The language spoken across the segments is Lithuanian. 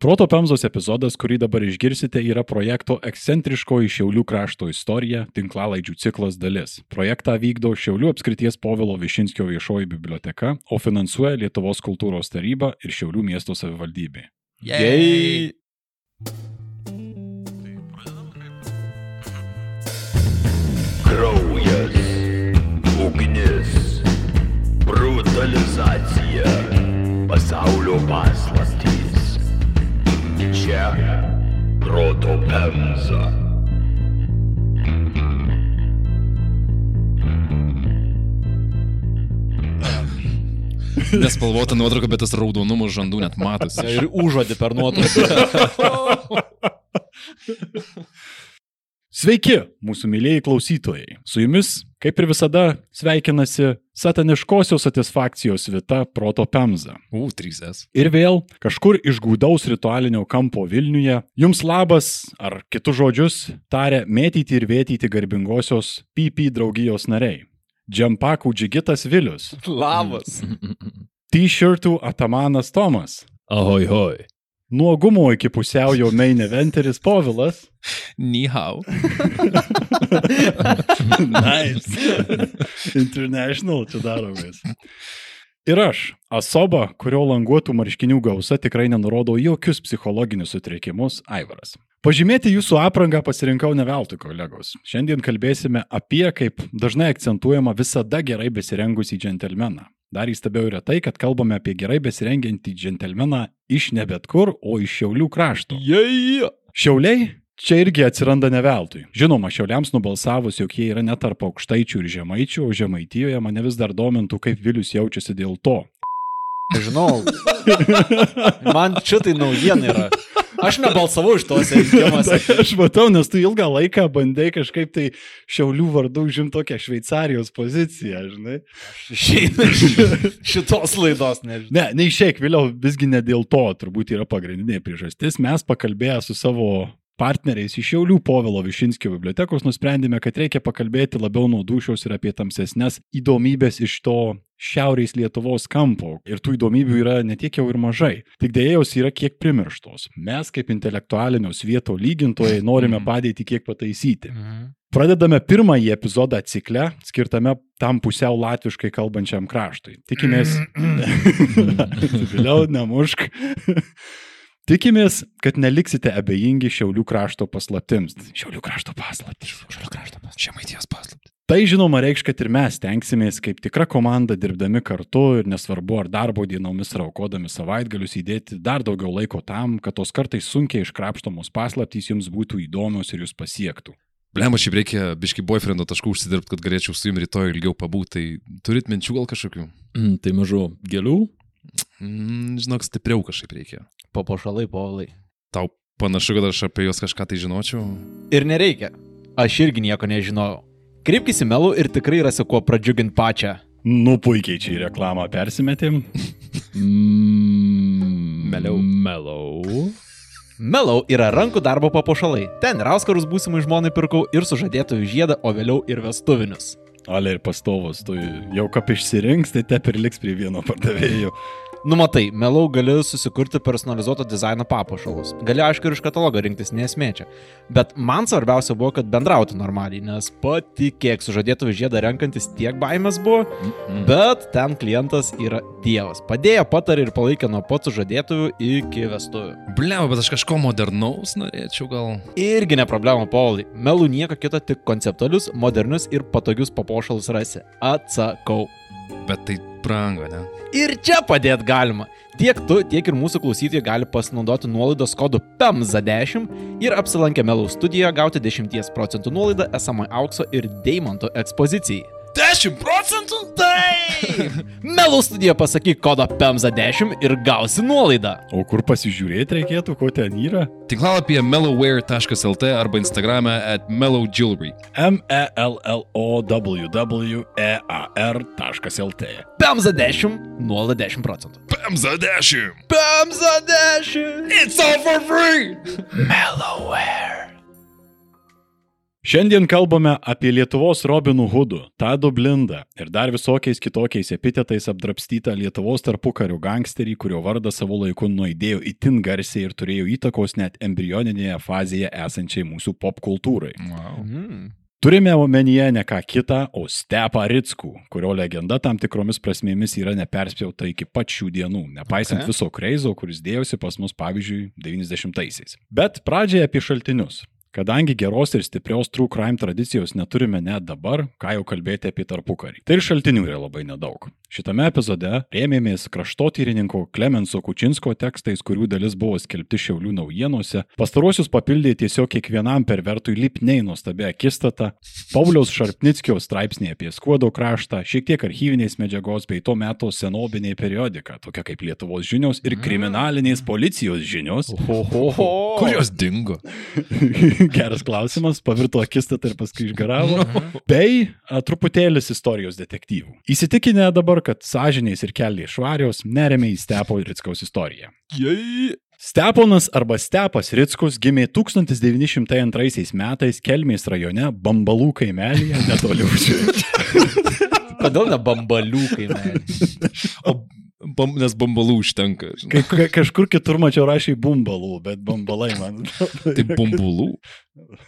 Proto Pemzos epizodas, kurį dabar išgirsite, yra projekto Ekscentriškoji Šiaulių krašto istorija tinklalaidžių ciklas dalis. Projektą vykdo Šiaulių apskrities Povilo Višinskio viešoji biblioteka, o finansuoja Lietuvos kultūros taryba ir Šiaulių miesto savivaldybė. Jei. Kraujas, ugnis, brutalizacija, pasaulio paslaptys. Čia proto pemza. Nespalvota nuotrauka, bet tas raudonumas žandų net matosi. Ir užuodį per nuotrauką. Sveiki, mūsų mėlyjei klausytojai. Su jumis, kaip ir visada, sveikinasi sataniškosios satisfakcijos vita Proto Pemza. U, 3S. Ir vėl, kažkur iš gūdaus ritualinio kampo Vilniuje, jums labas, ar kitus žodžius, tarė mėtyti ir vėtyti garbingosios PP draugijos nariai. Džempakų džigitas Vilius, Labas. T-shirtų atamanas Tomas, Ahoj, hoj. Nuogumo iki pusiaujo main eventeris Povilas, Nihau. nice. International čia daromės. Ir aš, Asoba, kurio languotų marškinių gausa tikrai nenurodo jokius psichologinius sutrikimus, Aivaras. Pažymėti jūsų aprangą pasirinkau ne veltui, kolegos. Šiandien kalbėsime apie, kaip dažnai akcentuojama, visada gerai besirengusį džentelmeną. Dar įstabiau yra tai, kad kalbame apie gerai besirengiantį džentelmeną iš ne bet kur, o iš Šiaulių krašto. Jei. Šiauliai čia irgi atsiranda ne veltui. Žinoma, šiauliams nubalsavus, jog jie yra net tarp aukštaičių ir žemaičių, o žemaitijoje mane vis dar domintų, kaip Vilius jaučiasi dėl to. Žinau. Man šitai naujiena yra. Aš nebalsavau iš tos rinkimuose. Tai aš matau, nes tu ilgą laiką bandai kažkaip tai šiaulių vardu užimti tokią Šveicarijos poziciją, žinai. Išeina iš šitos laidos, nežinau. Ne, neišeik, vėliau visgi ne dėl to, turbūt yra pagrindinė priežastis. Mes pakalbėję su savo partneriais iš Šiaulių Povilo Višinskio bibliotekos nusprendėme, kad reikia pakalbėti labiau nuo dušios ir apie tamsesnes įdomybės iš to šiaurės Lietuvos kampo. Ir tų įdomybių yra netiek jau ir mažai. Tik dėja jos yra kiek primirštos. Mes kaip intelektualinio svieto lygintojai norime padėti kiek pataisyti. Pradedame pirmąjį epizodą cikle, skirtame tam pusiau latviškai kalbančiam kraštui. Tikimės. Vėliau nemušk. Tikimės, kad neliksite abejingi Šiaulių krašto paslaptims. Šiaulių krašto paslaptis. Šiaulio krašto pas. Žemaitijos paslapti. Tai žinoma reikš, kad ir mes tenksimės kaip tikra komanda dirbdami kartu ir nesvarbu ar darbo dienomis ar aukodami savaitgalius įdėti dar daugiau laiko tam, kad tos kartais sunkiai iškrapštomos paslaptys jums būtų įdomios ir jūs pasiektų. Blema, šiaip reikia biški boyfriendo taškų užsidirbti, kad galėčiau su jumi rytoj ilgiau pabūti. Tai turit minčių gal kažkokių? Mm, tai mažu gėlių, Mm, žinok, stipriau kažkaip reikia. papuošalai, povalai. Tau panašu, kad aš apie juos kažką tai žinočiau. Ir nereikia. Aš irgi nieko nežinojau. Kreipkis į melų ir tikrai rasi kuo pradžiuginti pačią. Nu, puikiai čia į reklamą persimetėm. Meliau. Melau. Melau yra rankų darbo papuošalai. Ten ir auskarus būsimai žmonai pirkau ir sužadėtojų žiedą, o vėliau ir vestuvinius. Ale ir pastovus, tu jau kap išsirinks, tai te ir liks prie vieno pardavėjo. Numatai, melau gali susikurti personalizuoto dizaino papuošalus. Gali aišku ir iš katalogo rinktis, nesmėčia. Bet man svarbiausia buvo, kad bendrautų normaliai, nes patikėk, sužadėtojų žiedą renkantis tiek baimės buvo, bet ten klientas yra dievas. Padėjo, patarė ir palaikė nuo pat sužadėtojų iki vestuvių. Blema, bet aš kažko modernaus norėčiau gal. Irgi ne problema, Paulai. Melų nieko kito, tik konceptualius, modernius ir patogius papuošalus rasi. Atsakau. Bet tai brango, ne? Ir čia padėti galima. Tiek tu, tiek ir mūsų klausytojai gali pasinaudoti nuolaidos kodu PEMZA10 ir apsilankę Melų studijoje gauti 10 procentų nuolaidą esamai aukso ir deimanto ekspozicijai. 10 procentų? Taip! Melų studijoje pasakyk kodą PEMZA10 ir gausi nuolaidą. O kur pasižiūrėti reikėtų, ko ten yra? Tinklalapyje mellowware.lt arba Instagrame at mellowjewelry. M-E-L-L-O-W-E-A-R.lt. PEMZA10 nuolaida 10 procentų. Pemza 10! PEMZA10! It's all for free! Mellowware. Šiandien kalbame apie Lietuvos Robinų Hudų, Tado Blindą ir dar visokiais kitokiais epitetais apdrapstytą Lietuvos tarpukarių gangsterį, kurio vardą savo laiku nuaidėjo itin garsiai ir turėjo įtakos net embrioninėje fazėje esančiai mūsų popkultūrai. Wow. Mm. Turime omenyje ne ką kitą, o Stepą Ritskų, kurio legenda tam tikromis prasmėmis yra neperspjauta iki pat šių dienų, nepaisant okay. viso kreizo, kuris dėjosi pas mus, pavyzdžiui, 90-aisiais. Bet pradžiai apie šaltinius. Kadangi geros ir stiprios true crime tradicijos neturime net dabar, ką jau kalbėti apie tarpukarį. Tai ir šaltinių yra labai nedaug. Šitame epizode rėmėmės kraštotyrininko Klemenso Kučinsko tekstais, kurių dalis buvo skelbti Šiaulių naujienose. Pastaruosius papildė tiesiog kiekvienam pervertui lipniai nuostabi akistata, Pauliaus Šarpnickio straipsnė apie Skuodo kraštą, šiek tiek archyvinės medžiagos bei to meto senobinė periodika, tokia kaip Lietuvos žinios ir kriminalinės policijos žinios. Oho. Kur jos dingo? Geras klausimas, pavirto akistatą ir paskui išgaravo. Bei a, truputėlis istorijos detektyvų. Įsitikinę dabar, kad sąžiniais ir keliai švarios, neremia į Stepo Ritskaus istoriją. Jei. Steponas arba Stepas Ritskus gimė 1902 metais Kelmės rajone Bambalų kaimelėje netoli Užsienio. Kodėl ne bambaliukai, man? O, bam, nes bambalų užtenka. žinai. Kai, kai, kažkur kitur mačiau rašai bumbalų, bet bambalai man. Tai bumbulų.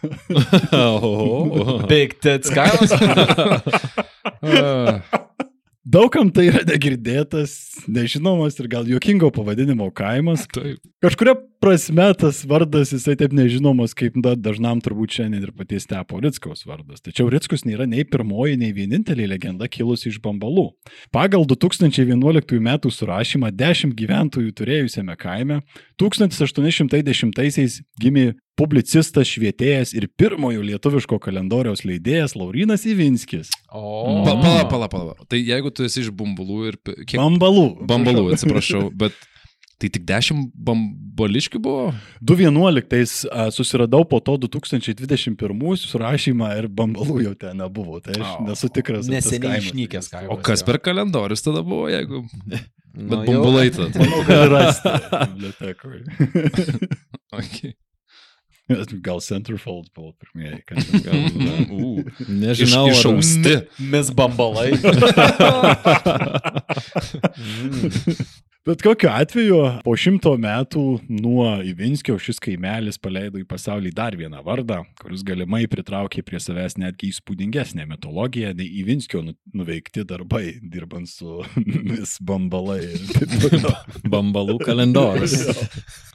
Oho. Big tits kaimas. Daugam tai yra negirdėtas, nežinomas ir gal juokingo pavadinimo kaimas. Taip. Kažkuria prasme tas vardas jisai taip nežinomas, kaip da, dažnam turbūt šiandien ir paties Stepo Ritskaus vardas. Tačiau Ritskus nėra nei pirmoji, nei vienintelė legenda kilusi iš Bambalų. Pagal 2011 m. surašymą 10 gyventojų turėjusiame kaime 1810-aisiais gimė publicistas, švietėjas ir pirmojo lietuviško kalendoriaus leidėjas Laurinas Ivinskis. O. Pa, pala, pala, pala. Tai jeigu tu esi iš bumbulų ir... Kiek... Bambalų. Bambalų, atsiprašau, bet tai tik 10 bambališkių buvo? 2011 a, susiradau po to 2021 surašymą ir bambalų jau ten nebuvo. Tai aš O, nesu tikras. Neseniai išnykęs kaimas. O kas per kalendorius tada buvo, jeigu... Nu, Bet jau- bumbulai tada. Manau, gali rasti bibliotekoje. Okay. Gal Centerfold buvo pirmieji. ten gal buvo. Uh, Nežinau, iš, ar- išausti. Mis bambalai. Bet kokiu atveju, po šimto metų nuo Ivinskio šis kaimelis paleido į pasaulį dar vieną vardą, kuris galimai pritraukė prie savęs netgi įspūdingesnę mitologiją nei Ivinskio nu- nuveikti darbai, dirbant su mis bambalai. Bambalų kalendorius.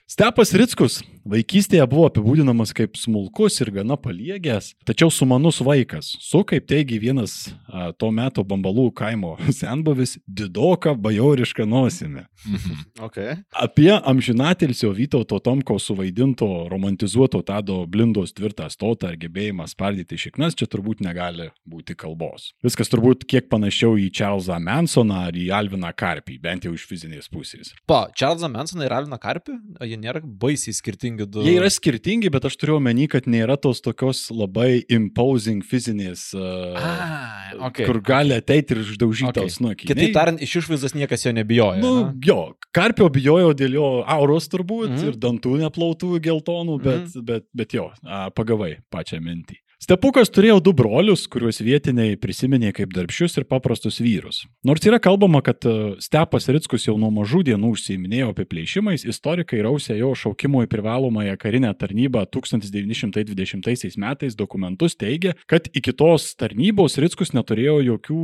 Stepas Ritskus vaikystėje buvo apibūdinamas kaip smulkus ir gana paliegęs, tačiau sumanus vaikas, su, kaip teigia vienas a, to meto bambalų kaimo senbuvis, didoka bajoriška nosimi. Mhm. Okay. Apie amžinatilsio Vytauto Tomko suvaidinto romantizuoto Tado Blindos tvirtą stotą ir gebėjimą spardyti šiknas čia turbūt negali būti kalbos. Viskas turbūt kiek panašiau į Čarlzą Mansoną ar į Alviną Karpį, bent jau iš fizinės pusės. Pa, Čarlzą Mansoną ir Alviną Karpį, o jie nėra baisiai skirtingi du. Jie yra skirtingi, bet aš turiu omeny, kad nėra tos tokios labai imposing fizinės, uh, A, okay. kur gali ateiti ir išdaužyti Okay. tau snukį. Kitaip tariant, iš išvaizdos niekas jo nebijojo. Nu, na? jo, karpio bijojau dėl jo auros turbūt mm. ir dantų neplautų geltonų, bet, mm. bet, bet jo, a, pagavai pačią mintį. Stepukas turėjo du brolius, kuriuos vietiniai prisiminė kaip darbščius ir paprastus vyrus. Nors yra kalbama, kad e, Stepas Ritskus jau nuo mažų dienų užsiiminėjo apie plėšimais, istorikai rausė jo šaukimo į privalomąją karinę tarnybą 1920 metais dokumentus teigia, kad iki tos tarnybos Ritskus neturėjo jokių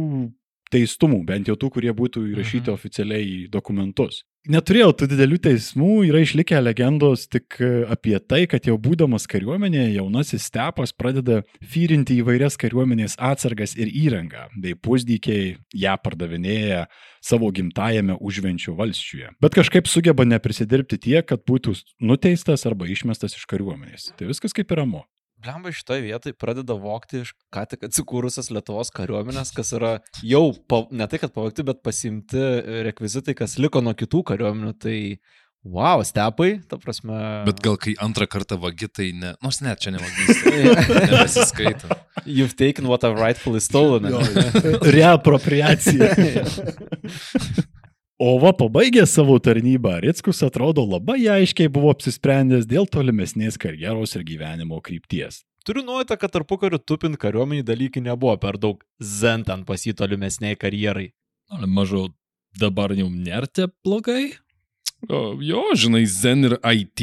teistumų, bent jau tų, kurie būtų įrašyti Mhm. oficialiai į dokumentus. Neturėjau tų didelių teismų, yra išlikę legendos tik e, apie tai, kad jau būdamas kariuomenėje, jaunasis stepas pradeda fyrinti įvairias kariuomenės atsargas ir įrangą, bei pusdykiai ją pardavinėja savo gimtajame užvenčių valščiuje. Bet kažkaip sugeba neprisidirbti tiek, kad būtų nuteistas arba išmestas iš kariuomenės. Tai viskas kaip ir ramu. Blemba šitoje vietoje pradeda vokti iš ką tik atsikūrusios Lietuvos kariuomenės, kas yra jau, pa, ne tai kad pavokti, bet pasimti rekvizitai, kas liko nuo kitų kariuomenių. Tai, wow, stepai, ta prasme. Bet gal kai antrą kartą vagi, tai ne. Nors net čia ne vagystė. Nebesiskaita. You've taken what I've rightfully stolen. Reapropriacija. O va, pabaigęs savo tarnybą, Ritskus atrodo labai aiškiai buvo apsisprendęs dėl tolimesnės karjeros ir gyvenimo krypties. Turiu nuojauta, kad tarpu kariu tupint kariuomenį dalykai nebuvo per daug zen ten pas jį tolimesniai karjerai. Mažo dabar jau nėra taip blogai? O, jo, žinai, Zen ir IT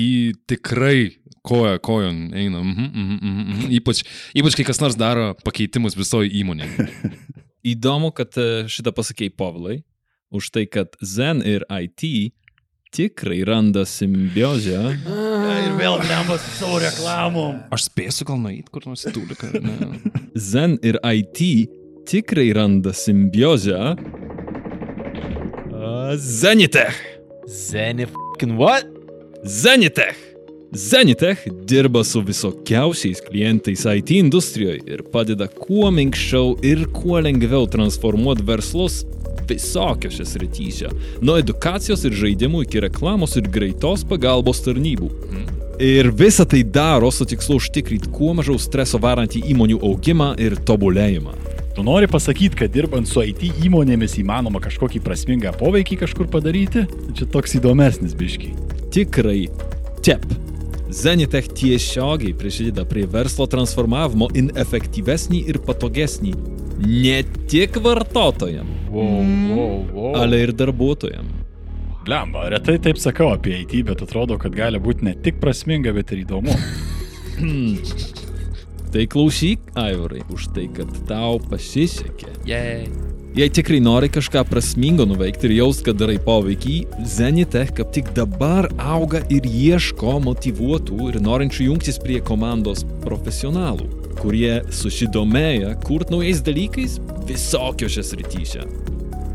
tikrai koja kojon eina. Mhm, mhm, mhm, mhm. Ypač, ypač kai kas nors daro pakeitimus visoje įmonėje. Įdomu, kad e, šitą pasakėjai Pavlai, už tai, kad Zen ir IT tikrai randa simbiozę. Ir vėl glemba su savo reklamom. Aš spėsiu gal nueiti kur nors. Ne. Zen ir IT tikrai randa simbiozę. A, Zenitech. Zeni fucking what? Zenitech. Zenitech dirba su visokiausiais klientais IT industrijoje ir padeda kuo minkščiau ir kuo lengviau transformuoti verslus visokiose srityse. Nuo edukacijos ir žaidimų iki reklamos ir greitos pagalbos tarnybų. Ir visą tai daro su tikslu užtikrinti kuo mažiau streso varantį įmonių augimą ir tobulėjimą. Tu nori pasakyti, kad dirbant su IT įmonėmis įmanoma kažkokį prasmingą poveikį kažkur padaryti? Čia toks įdomesnis biškiai. Tikrai tep. Zenitech tiesiogiai prisideda prie verslo transformavimo į efektyvesnį ir patogesnį ne tik vartotojam, Wow, wow, wow. ale ir darbuotojam. Blemba, retai taip sakau apie IT, bet atrodo, kad gali būti ne tik prasminga, bet ir įdomu. Tai klausyk, Aivarai, už tai, kad tau pasisekė. Jei. Jei tikrai nori kažką prasmingo nuveikti ir jaust, kad darai poveikį, Zenitech kaip tik dabar auga ir ieško motivuotų ir norinčių jungtis prie komandos profesionalų, kurie susidomėję kurt naujais dalykais visokiose srityse.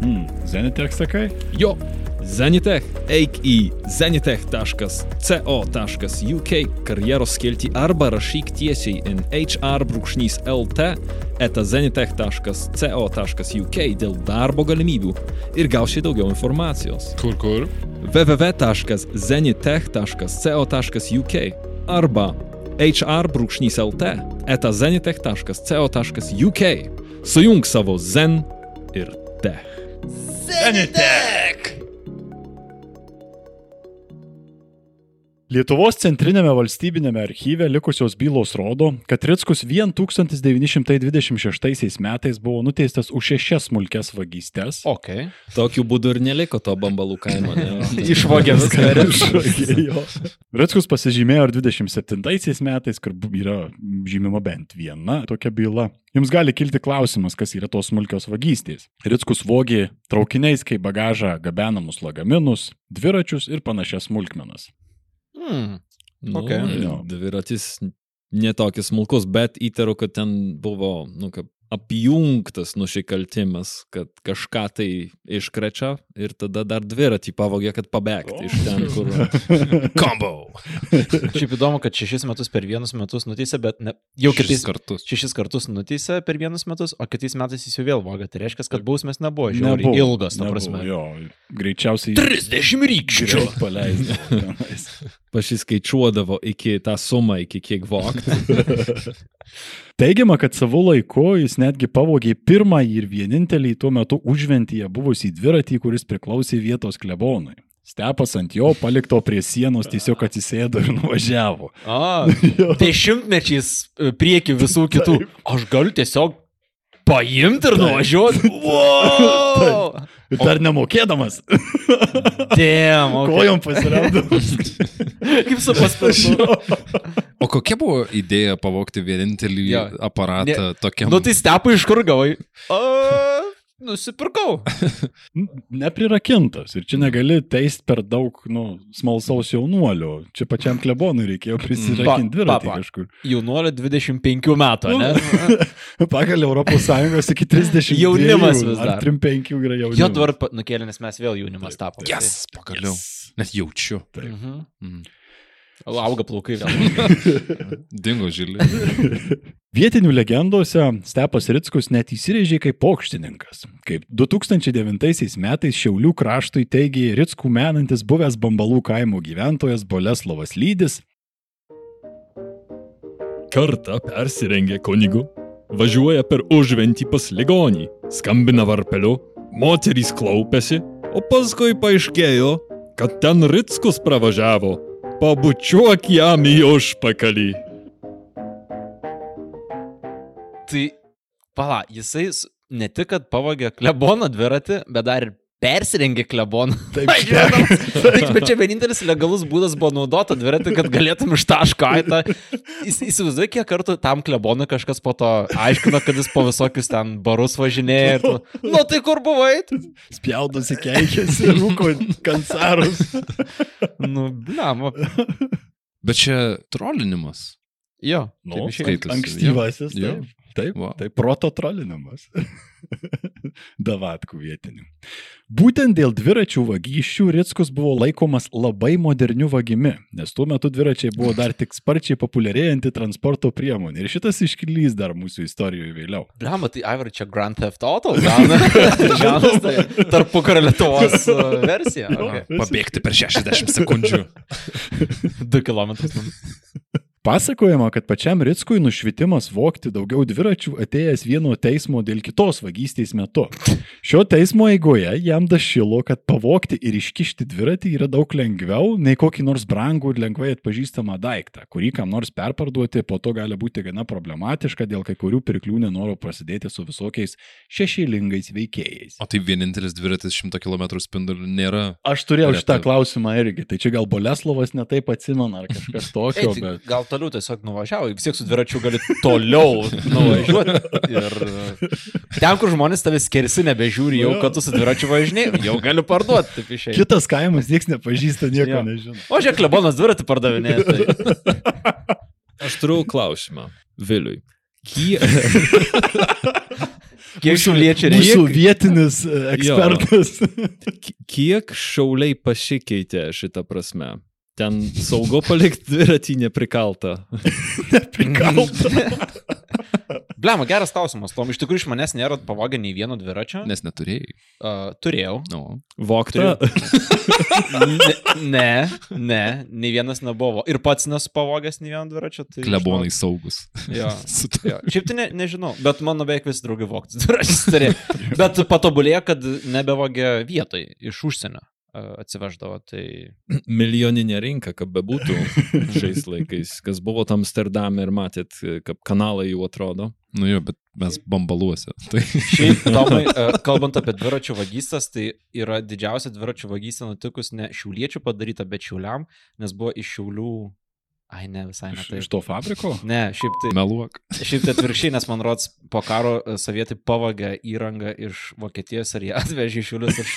Hmm, Zenitech sakai? Jo, Zenitech, eik į zenitech.co.uk karjeros skilti arba rašyk tiesiai in hr.lt eta zenitech.co.uk dėl darbo galimybių ir gausi daugiau informacijos. Kur, kur? www.zenitech.co.uk arba hr.lt eta zenitech.co.uk Sujung savo zen ir tech. Lietuvos centrinėme valstybinėme archyve likusios bylos rodo, kad Rickus vien 1926 metais buvo nuteistas už šešias smulkes vagystės. Ok. Tokiu būdu ir neliko to bambalų kaimo. Išvogė viską. Jo. Rickus pasižymėjo ir 27 metais, kur yra žymima bent viena tokia byla. Jums gali kilti klausimas, kas yra tos smulkios vagystės. Rickus vogė traukiniais kaip bagažą gabenamus lagaminus, dviračius ir panašias smulkmenas. Hmm. Nu, Ok. Jo. Dviratis netokis smulkus, bet įtariu, kad ten buvo, nu, kaip apjungtas nusikaltimas, kad kažką tai iškrečia ir tada dar dviratį pavogė, kad pabėgti iš ten, kur... Combo. Šiaip įdomu, kad šešis metus per vienus metus nuteisė, bet ne, jau kitais kartus. šešis kartus nuteisė per vienus metus, o kitais metais jis jau vėl voga. Tai reiškia, kad bausmės nebuvo žiauriai Nebuvo, ilgos, ta nebuvo, prasme. Jo, greičiausiai 30 rykščių. tenais. Pasiskaičiuodavo iki tą sumą, iki kiek vogti. Teigiama, kad savo laiku jis netgi pavogė pirmąjį ir vienintelį tuo metu užventyje buvusį dviratį, kuris priklausė vietos klebonui. Stepas ant jo palikto prie sienos tiesiog atsisėdo ir nuvažiavo. A, dešimtmečiais e, prieki visų kitų. Aš galiu tiesiog paimti ir nuvažiuoti. Wow! Ir dar nemokėdamas, Damn, okay. kojom pasiramdamas. Kaip su paspirtu. O kokia buvo idėja pavokti vienintelį Jo. aparatą tokiam? Nu tai stepai iš kur gavai? A, nusipirkau. Neprirakintas. Ir čia negali teist per daug, nu, smalsaus jaunuolio. Čia pačiam klebonui reikėjo prisirakinti dviratį pa- pa. kažkur. Jaunuolio 25 metų, ne? Pagal Europos Sąjungos iki 30. Jaunimas vis dar. Ar 35 yra jaunimas. Jo dabar nukėlė, nes mes vėl jaunimas tapome. Yes, pagaliau. Net jaučiu. Mhm. Mm. Auga plaukai vėl. Dingo žilė. Vietinių legendose Stepas Rickus net įsirėžė kaip pokštininkas. Kaip 2009 metais Šiaulių kraštui teigė Rickų menantis buvęs Bambalų kaimo gyventojas Boleslovas Lydis, Kartą persirengė kunigu, važiuoja per užventį pas ligonį, skambina varpeliu, moterys klaupėsi, o paskui paaiškėjo, kad ten Rickus pravažiavo. Pabučiuok jam į užpakalį. Tai, pala, jisai ne tik, kad pavogė klebono dviratį, bet dar ir persirengė kleboną. Taip, Taip, bet čia vienintelis legalus būdas buvo naudoti dviratį, kad galėtum iš taško į tą. Įs- Įsivaizduoju, kiek kartų tam klebonui kažkas po to aiškino, kad jis po visokius ten barus važinėja. Ir tu, nu tai kur buvai? Spjaudosi keikėsi, rūko kancarus. Nu, blemo. Bet čia trolinimas. Jo, Nu, taip skaitosi. ankstyvasis. Jo. Taip, Va. taip proto trolinimas. Davatkų vietinių. Būtent dėl dviračių vagysčių Ritskus buvo laikomas labai moderniu vagimi, nes tuo metu dviračiai buvo dar tik sparčiai populiarėjanti transporto priemonė. Ir šitas iškilys dar mūsų istorijoje vėliau. Blema, tai Aivar čia Grand Theft Auto. Gaunas tai tarpu kario Lietuvos uh, versija. Okay. Pabėgti per 60 sekundžių. 2 km. Pasakojama, kad pačiam Ritskui nušvitimas vokti daugiau dviračių atėjęs vieno teismo dėl kitos vagystės metu. Šio teismo eigoje jam dašilo, kad pavokti ir iškišti dviratį yra daug lengviau nei kokį nors brangų ir lengvai atpažįstamą daiktą, kurį kam nors perparduoti po to gali būti gana problematiška dėl kai kurių pirklių nenoro prasidėti su visokiais šešėlingais veikėjais. O tai vienintelis dviratis 100 km spinduliu nėra. Aš turėjau šitą klausimą irgi, tai čia gal Boleslovas netaip atsimena ar kažkas tokio, bet... gal toliau tiesiog nuvažiavo, vis tiek su dviračiu gali toliau nuvažiuoti. Ir ten, kur žmonės tavęs skersi, nebežiūri, jau Jo. kad tu su dviračiu važinėjai, jau gali parduoti. Kitas kaimas niekas nepažįsta, nieko Jo. nežino. O žiūrėk, klebonas dviratį pardavinėja. Tai... Aš turiu klausimą. Viliui. Kie... Kiek šiuliečiai reikia? Mūsų vietinis e, ekspertas. Ki- Kiek šauliai pasikeitė šitą prasme? Ten saugo palikti dviratį neprikaltą. Prikalta. Blema, geras klausimas. Tom iš tikrųjų iš manęs nėra pavogę nei vieno dviračio. Nes neturėjai. Uh, turėjau. No. Vokta. Ne, ne, ne, nei vienas nebuvo. Ir pats nesu pavogęs nei vieno dviračio. Tai Klebonai saugus. Jo. Jo. Šiaip tai ne, nežinau, bet mano beveik visi draugai voktis dviračius turėjo. Bet patobulėjo, kad nebevogė vietoj iš užsienio atsiveždavo. Tai Milijoninė rinka, kaip bebūtų šiais laikais. Kas buvo Amsterdame ir matėt, kaip kanalai jų atrodo. Nu jo, bet mes bambaluose. Tai šiaip, Tomai, a, kalbant apie dviračių vagystas, tai yra didžiausia dviračių vagystė nutikus ne šiauliečių padaryta, bet šiauliam, nes buvo iš šiaulių. Ai, ne, visai ne Iš, tai. iš to fabriko? Ne, šiaip tai. meluok. Šiaip tai atvirkščiai, nes man rods po karo e, sovietai pavagė įrangą iš Vokietijos ir jie atvežė iš Julius ir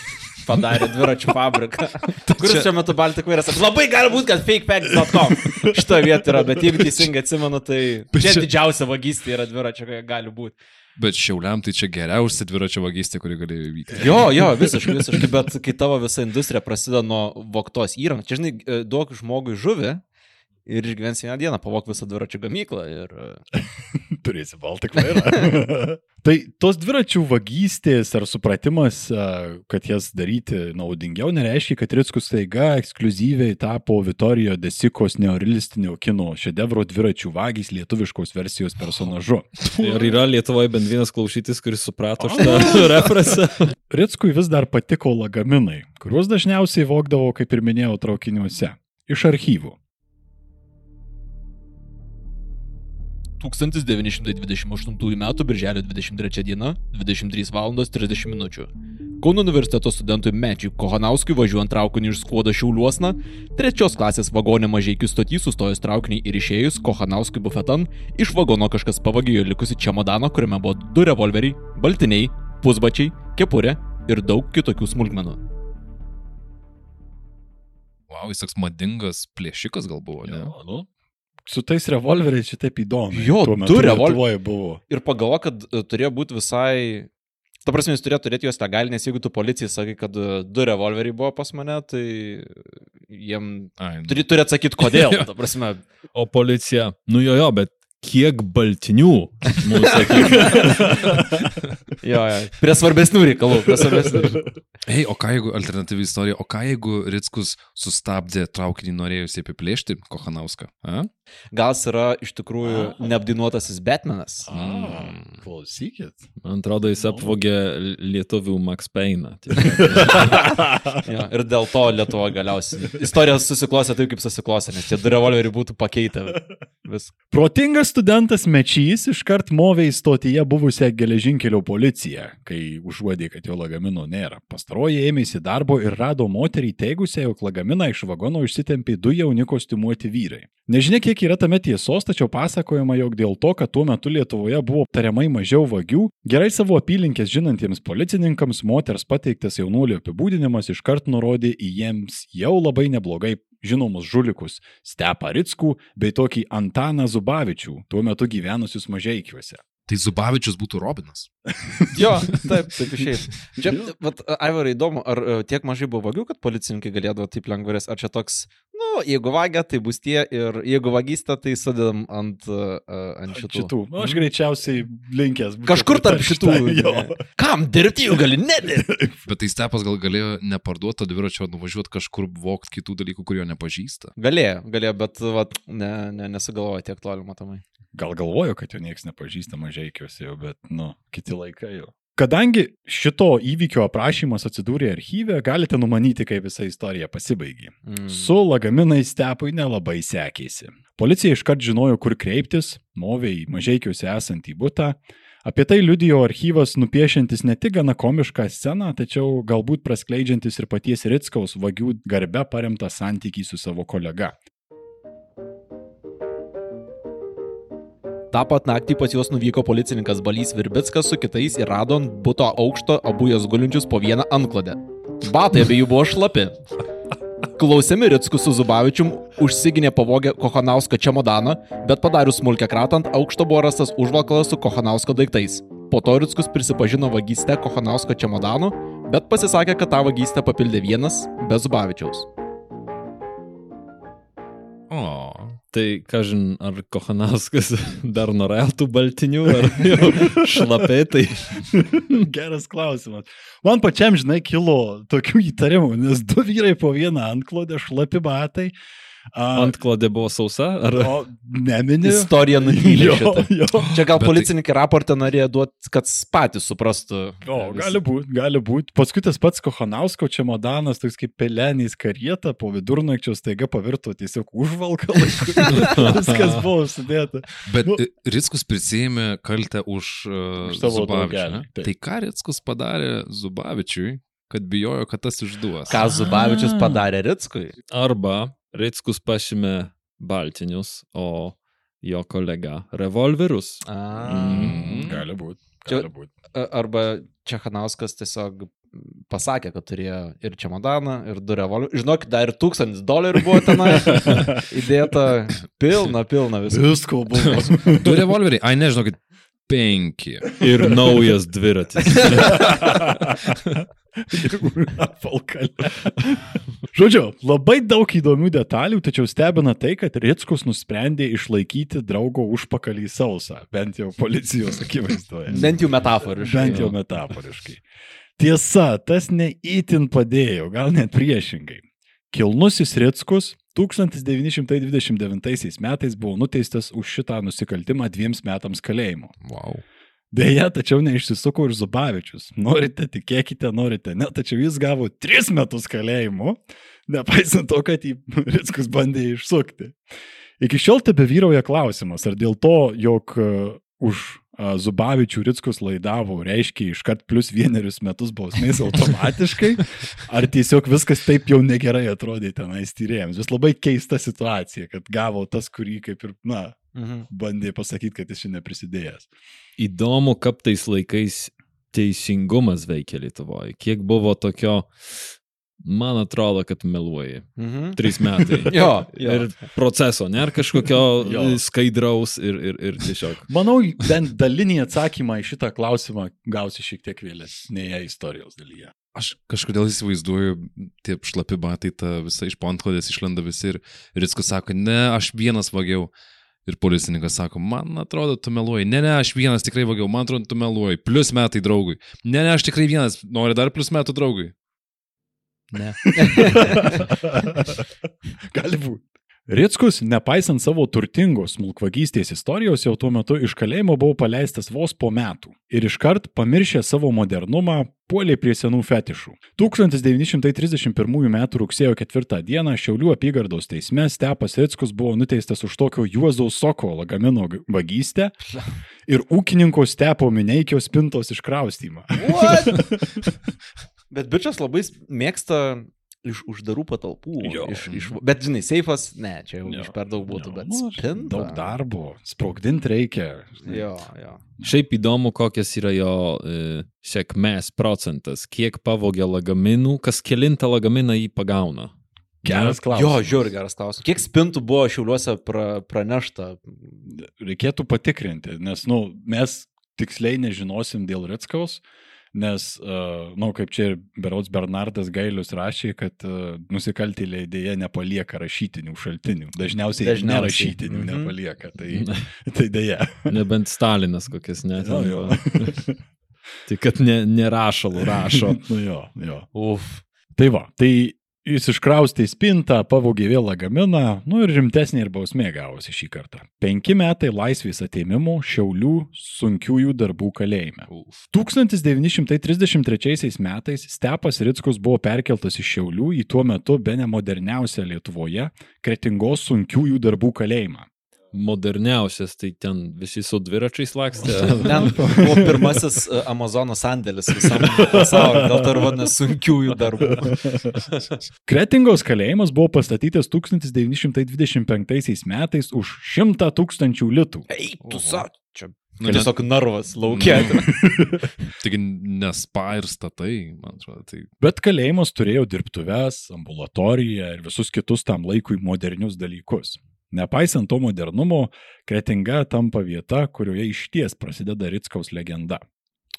padarė dviračių fabriką. Kuris čia- šiuo metu Baltic Vairas. Labai gali būti, kad fakefacts.com šitoje vietoje yra, bet jeigu teisingai atsimenu, tai čia didžiausia vagystė yra dviračio, kokia gali būti. Bet šiauliam tai čia geriausia dviračio vagystė, kuri galėjo įvykti. Jo, jo, visiškai, visiškai, bet kai tavo visa industrija prasideda nuo voktos įrangos, čia žinai, e, duok žmogui žuvį ir išgyvens vieną dieną, pavok visą dviračių gamyklą ir... e, Turėsi Baltic vairą. tai tos dviračių vagystės ar supratimas, a, kad jas daryti naudingiau, nereiškia, kad Ritskus taiga ekskluzyviai tapo Vitorijo Desikos neorealistinio kino šedevro dviračių vagys lietuviškos versijos personažu. Ir yra Lietuvoje bent vienas klausytis, kuris suprato šitą represą. Ritskui vis dar patiko lagaminai, kuriuos dažniausiai vokdavo, kaip ir minėjau, traukiniuose. Iš archyvų. 1928 m. birželio 23 d. 23 val. 30 min. Kauno universiteto studentui Mečiui Kohanauskui važiuojant traukiniu iš Skuodo Šiauliuosna, trečios klasės vagonė mažiekių stotys sustojus traukiniui ir išėjus Kohanauskui bufetan, iš vagono kažkas pavagėjo likusi čemodaną, kuriame buvo du revolveriai, baltiniai, pusbačiai, kepurė ir daug kitokių smulkmenų. Wow, jis toks madingas plėšikas gal buvo, ne? nu, su tais revolveriais šitaip įdomu. Jo, du revol- Lietuvoje buvo. Ir pagalvo, kad e, turėjo būti visai... Ta prasme, jis turėjo turėti juos legaliai, nes jeigu tu policijai sakai, kad e, du revolveriai buvo pas mane, tai jiem Ai, nu. turi, turi atsakyti, kodėl. Ta prasme, O policija, nu jo, jo, bet kiek baltinių mūsų sakykime. jo, jo. Prie svarbesnių reikalų, prie svarbesnių. Ei, o ką jeigu, alternatyvi istorija, o ką jeigu Ritskus sustabdė traukinį norėjusiai apiplėšti Kohanauską? A? Gal jis yra iš tikrųjų neapdainuotasis Batmanas. A, klausykit. Man atrodo, jis apvogė lietuvių Max Payne. Jo, ir dėl to Lietuva galiausiai. Istorija susiklosė taip, kaip susiklosė, nes tie du revolveriai būtų pakeitę. Vis. Protingas studentas Mečys iškart movė į stotyje buvusią geležinkelio policiją, kai užuodė, kad jo lagamino nėra. Pastaroji ėmėsi darbo ir rado moterį teigusią, jog lagaminą iš vagono išsitempė du jauni kostiumuoti vyrai. Nežinia, kiek yra tame tiesos, tačiau pasakojama, jog dėl to, kad tuo metu Lietuvoje buvo tariamai mažiau vagių, gerai savo apylinkės žinantiems policininkams moters pateiktas jaunuolio apibūdinimas iškart nurodė į jiems jau labai neblogai žinomus žulikus Stepą Ritskų bei tokį Antaną Zubavičių, tuo metu gyvenusius mažaikiuose. Tai Zubavičius būtų Robinas. Jo, taip, taip išėjai. Čia, vat, Aivarai, įdomu, ar e, tiek mažai buvo vagių, kad policininkai galėdavo taip lengvarės, ar čia toks, nu, jeigu vagia, tai bus tie ir jeigu vagystą, tai sudedam ant, uh, ant šitų. Šitų. Nu, aš greičiausiai linkęs. Kažkur tarp šitų. Jo. Kam dirbti, jų gali nedirbti. Bet tai Stepas gal galėjo neparduoti to dviračio, nuvažiuoti kažkur vokti kitų dalykų, kurio nepažįsta. Galėjo, galėjo, bet vat, ne, ne, nesugalvojo tiek toli matomai. Gal galvoju, kad jo niekas nepažįsta mažaikiuose jau, bet, nu, kiti laikai jau. Kadangi šito įvykio aprašymas atsidūrė archyve, galite numanyti, kaip visa istorija pasibaigė. Mm. Su lagaminais stepui nelabai sekėsi. Policija iškart žinojo, kur kreiptis, movė į mažaikiuose esantį būtą. Apie tai liudijo archyvas nupiešiantis ne tik gana komišką sceną, tačiau galbūt praskleidžiantis ir paties Ritskaus vagių garbe paremtą santykį su savo kolega. Ta pat naktį pas juos nuvyko policininkas Balys Virbickas su kitais ir rado ant buto aukšto abu jos gulinčius po vieną anklodę. Batai abiejų buvo šlapi. Klausėmi Ritskus su Zubavičium užsiginė pavogę Kohanausko čemodaną, bet padarius smulkę kratant, aukšto buvo rastas užvalkalas su Kohanausko daiktais. Po to Ritskus prisipažino vagystę Kohanausko čemodanu, bet pasisakė, kad tą vagystę papildė vienas be Zubavičiaus. O. Tai, kažin, ar Kohanauskas dar norėjo tų baltinių, ar jau šlapė, tai Geras klausimas. Man pačiam, žinai, kilo tokių įtarimų, nes du vyrai po vieną antklodę, šlapi batai. Antklodė buvo sausa, ar... o nemini. Istorija jo. Čia gal Bet tai- policininkai raportą norėjo duoti, kad patys suprastų. O, visą. gali būti, gali būti. Paskui tas pats Kohanausko čemodanas, toks kaip pelenys karieta, po vidurnakčio staiga pavirto tiesiog užvalkalai. Viskas buvo sudėta. Bet Nu- Ritskus prisėmė kaltę už, uh, Už savo Zubavičių. Tai ką Ritskus padarė Zubavičiui, kad bijojo, kad tas išduos? Ką Zubavičius Ah. padarė Ritskui? Arba Ritskus pašymė baltinius, o jo kolega revolverus. Mm, gali būti. Čia- Gali būti. Arba Čehanauskas tiesiog pasakė, kad turėjo ir čemodaną, ir du revolverius. Žinok, dar ir tūkstantis dolerių buvo tenai įdėta. Pilna, pilna viskas. Visko buvo. Du revolveriai, ai nežinau, kad penki. Ir naujas dviratis. Apvalkalė. Žodžiu, labai daug įdomių detalių, tačiau stebina tai, kad Ritskus nusprendė išlaikyti draugo užpakalį sausą, bent jau policijos akivaizdoje. Bent jau metaforiškai. Bent jau metaforiškai. Tiesa, tas neįtin padėjo, gal net priešingai. Kilnusis Ritskus 1929 metais buvo nuteistas už šitą nusikaltimą dviems metams kalėjimo. Wow. Deja, tačiau neišsisuko ir Zubavičius. Norite, tikėkite, norite, ne, tačiau jis gavo tris metus kalėjimo, nepaisant to, kad jį Ritskus bandė išsukti. Iki šiol tebe vyrauja klausimas, ar dėl to, jog uh, už Zubavičių Ritskus laidavo, reiškia iškart plus vienerius metus bausmės automatiškai, ar tiesiog viskas taip jau negerai atrodė tenais tyrėjams. Vis labai keista situacija, kad gavo tas, kurį kaip ir, na, Mhm. bandė pasakyti, kad jis čia neprisidėjęs. Įdomu, kaip tais laikais teisingumas veikia Lietuvoje. Kiek buvo tokio, man atrodo, kad meluoji. Mhm. Trys metai. Jo, jo. Ir proceso, ne? Ar kažkokio skaidraus ir, ir, ir tiesiog. Manau, bent dalinį atsakymą į šitą klausimą gausi šiek tiek vėlesnėje istorijos dalyje. Aš kažkodėl įsivaizduoju, tie šlapi batai, ta visa iš ponklodės išlenda visi ir Ritskus sako, ne, aš vienas vagiau. Ir policininkas sako, man atrodo, tu meluoji. Ne, ne, aš vienas tikrai vagiau, man atrodo, tu meluoji. Plius metai draugui. Ne, ne, aš tikrai vienas, nori dar plius metų draugui. Ne. Gali būti. Rickus, nepaisant savo turtingos smulkvagystės istorijos, jau tuo metu iš kalėjimo buvo paleistas vos po metų ir iškart pamiršė savo modernumą, puolė prie senų fetišų. 1931 m. rugsėjo 4 d. Šiaulių apygardos teisme Stepas Rickus buvo nuteistas už tokio Juozo Soko lagamino vagystę ir ūkininko Stepo Mineikio spintos iškraustymą. Bet bičias labai mėgsta iš uždarų patalpų. Jo. Iš, iš, bet žinai, seifas, ne, čia jau Jo. iš per daug būtų, Jo, bet nu, spinta. Daug darbo, sprogdinti reikia. Jo, jo. Šiaip įdomu, kokias yra jo e, sėkmės procentas, kiek pavogė lagaminų, kas kilintą lagaminą jį pagauna. Geras Jo, klausimas. žiūri, geras klausimas. Kiek spintų buvo šiauliuose pra, pranešta? reikėtų patikrinti, nes, nu, mes tiksliai nežinosim dėl Ritskaus, nes, na, nu, kaip čia ir Berots Bernardas Gailius rašė, kad uh, nusikaltėliai dėja nepalieka rašytinių šaltinių. Dažniausiai, Dažniausiai. nerašytinių Mhm. nepalieka, tai, tai dėja. Nebent Stalinas kokias net. Jo, jo. Tik kad ne, nerašalų rašo. nu jo, jo. Uf. Tai va, tai jis iškraustė spintą, pavogė vėl lagaminą, nu ir rimtesnė ir bausmė gavosi šį kartą. Penki metai laisvės ateimimo Šiaulių sunkiųjų darbų kalėjime. 1933 metais Stepas Rickus buvo perkeltas iš Šiaulių į tuo metu be nemoderniausią Lietuvoje Kretingos sunkiųjų darbų kalėjimą. Moderniausias, tai ten visi su dviračiais lakstė. Ten buvo pirmasis e, Amazono sandėlis visam pasauliu, dėl to ir vadinasi sunkiųjų darbų. Kretingos kalėjimas buvo pastatytas 1925 metais už 100 tūkstančių litų. Ei, tu sa, čia Nu, tiesiog narvas laukia. Tik nespa ir statai, man atrodo. Tai Bet kalėjimas turėjo dirbtuves, ambulatoriją ir visus kitus tam laikui modernius dalykus. Nepaisant to modernumo, Kretinga tampa vieta, kurioje išties prasideda Ritskaus legenda.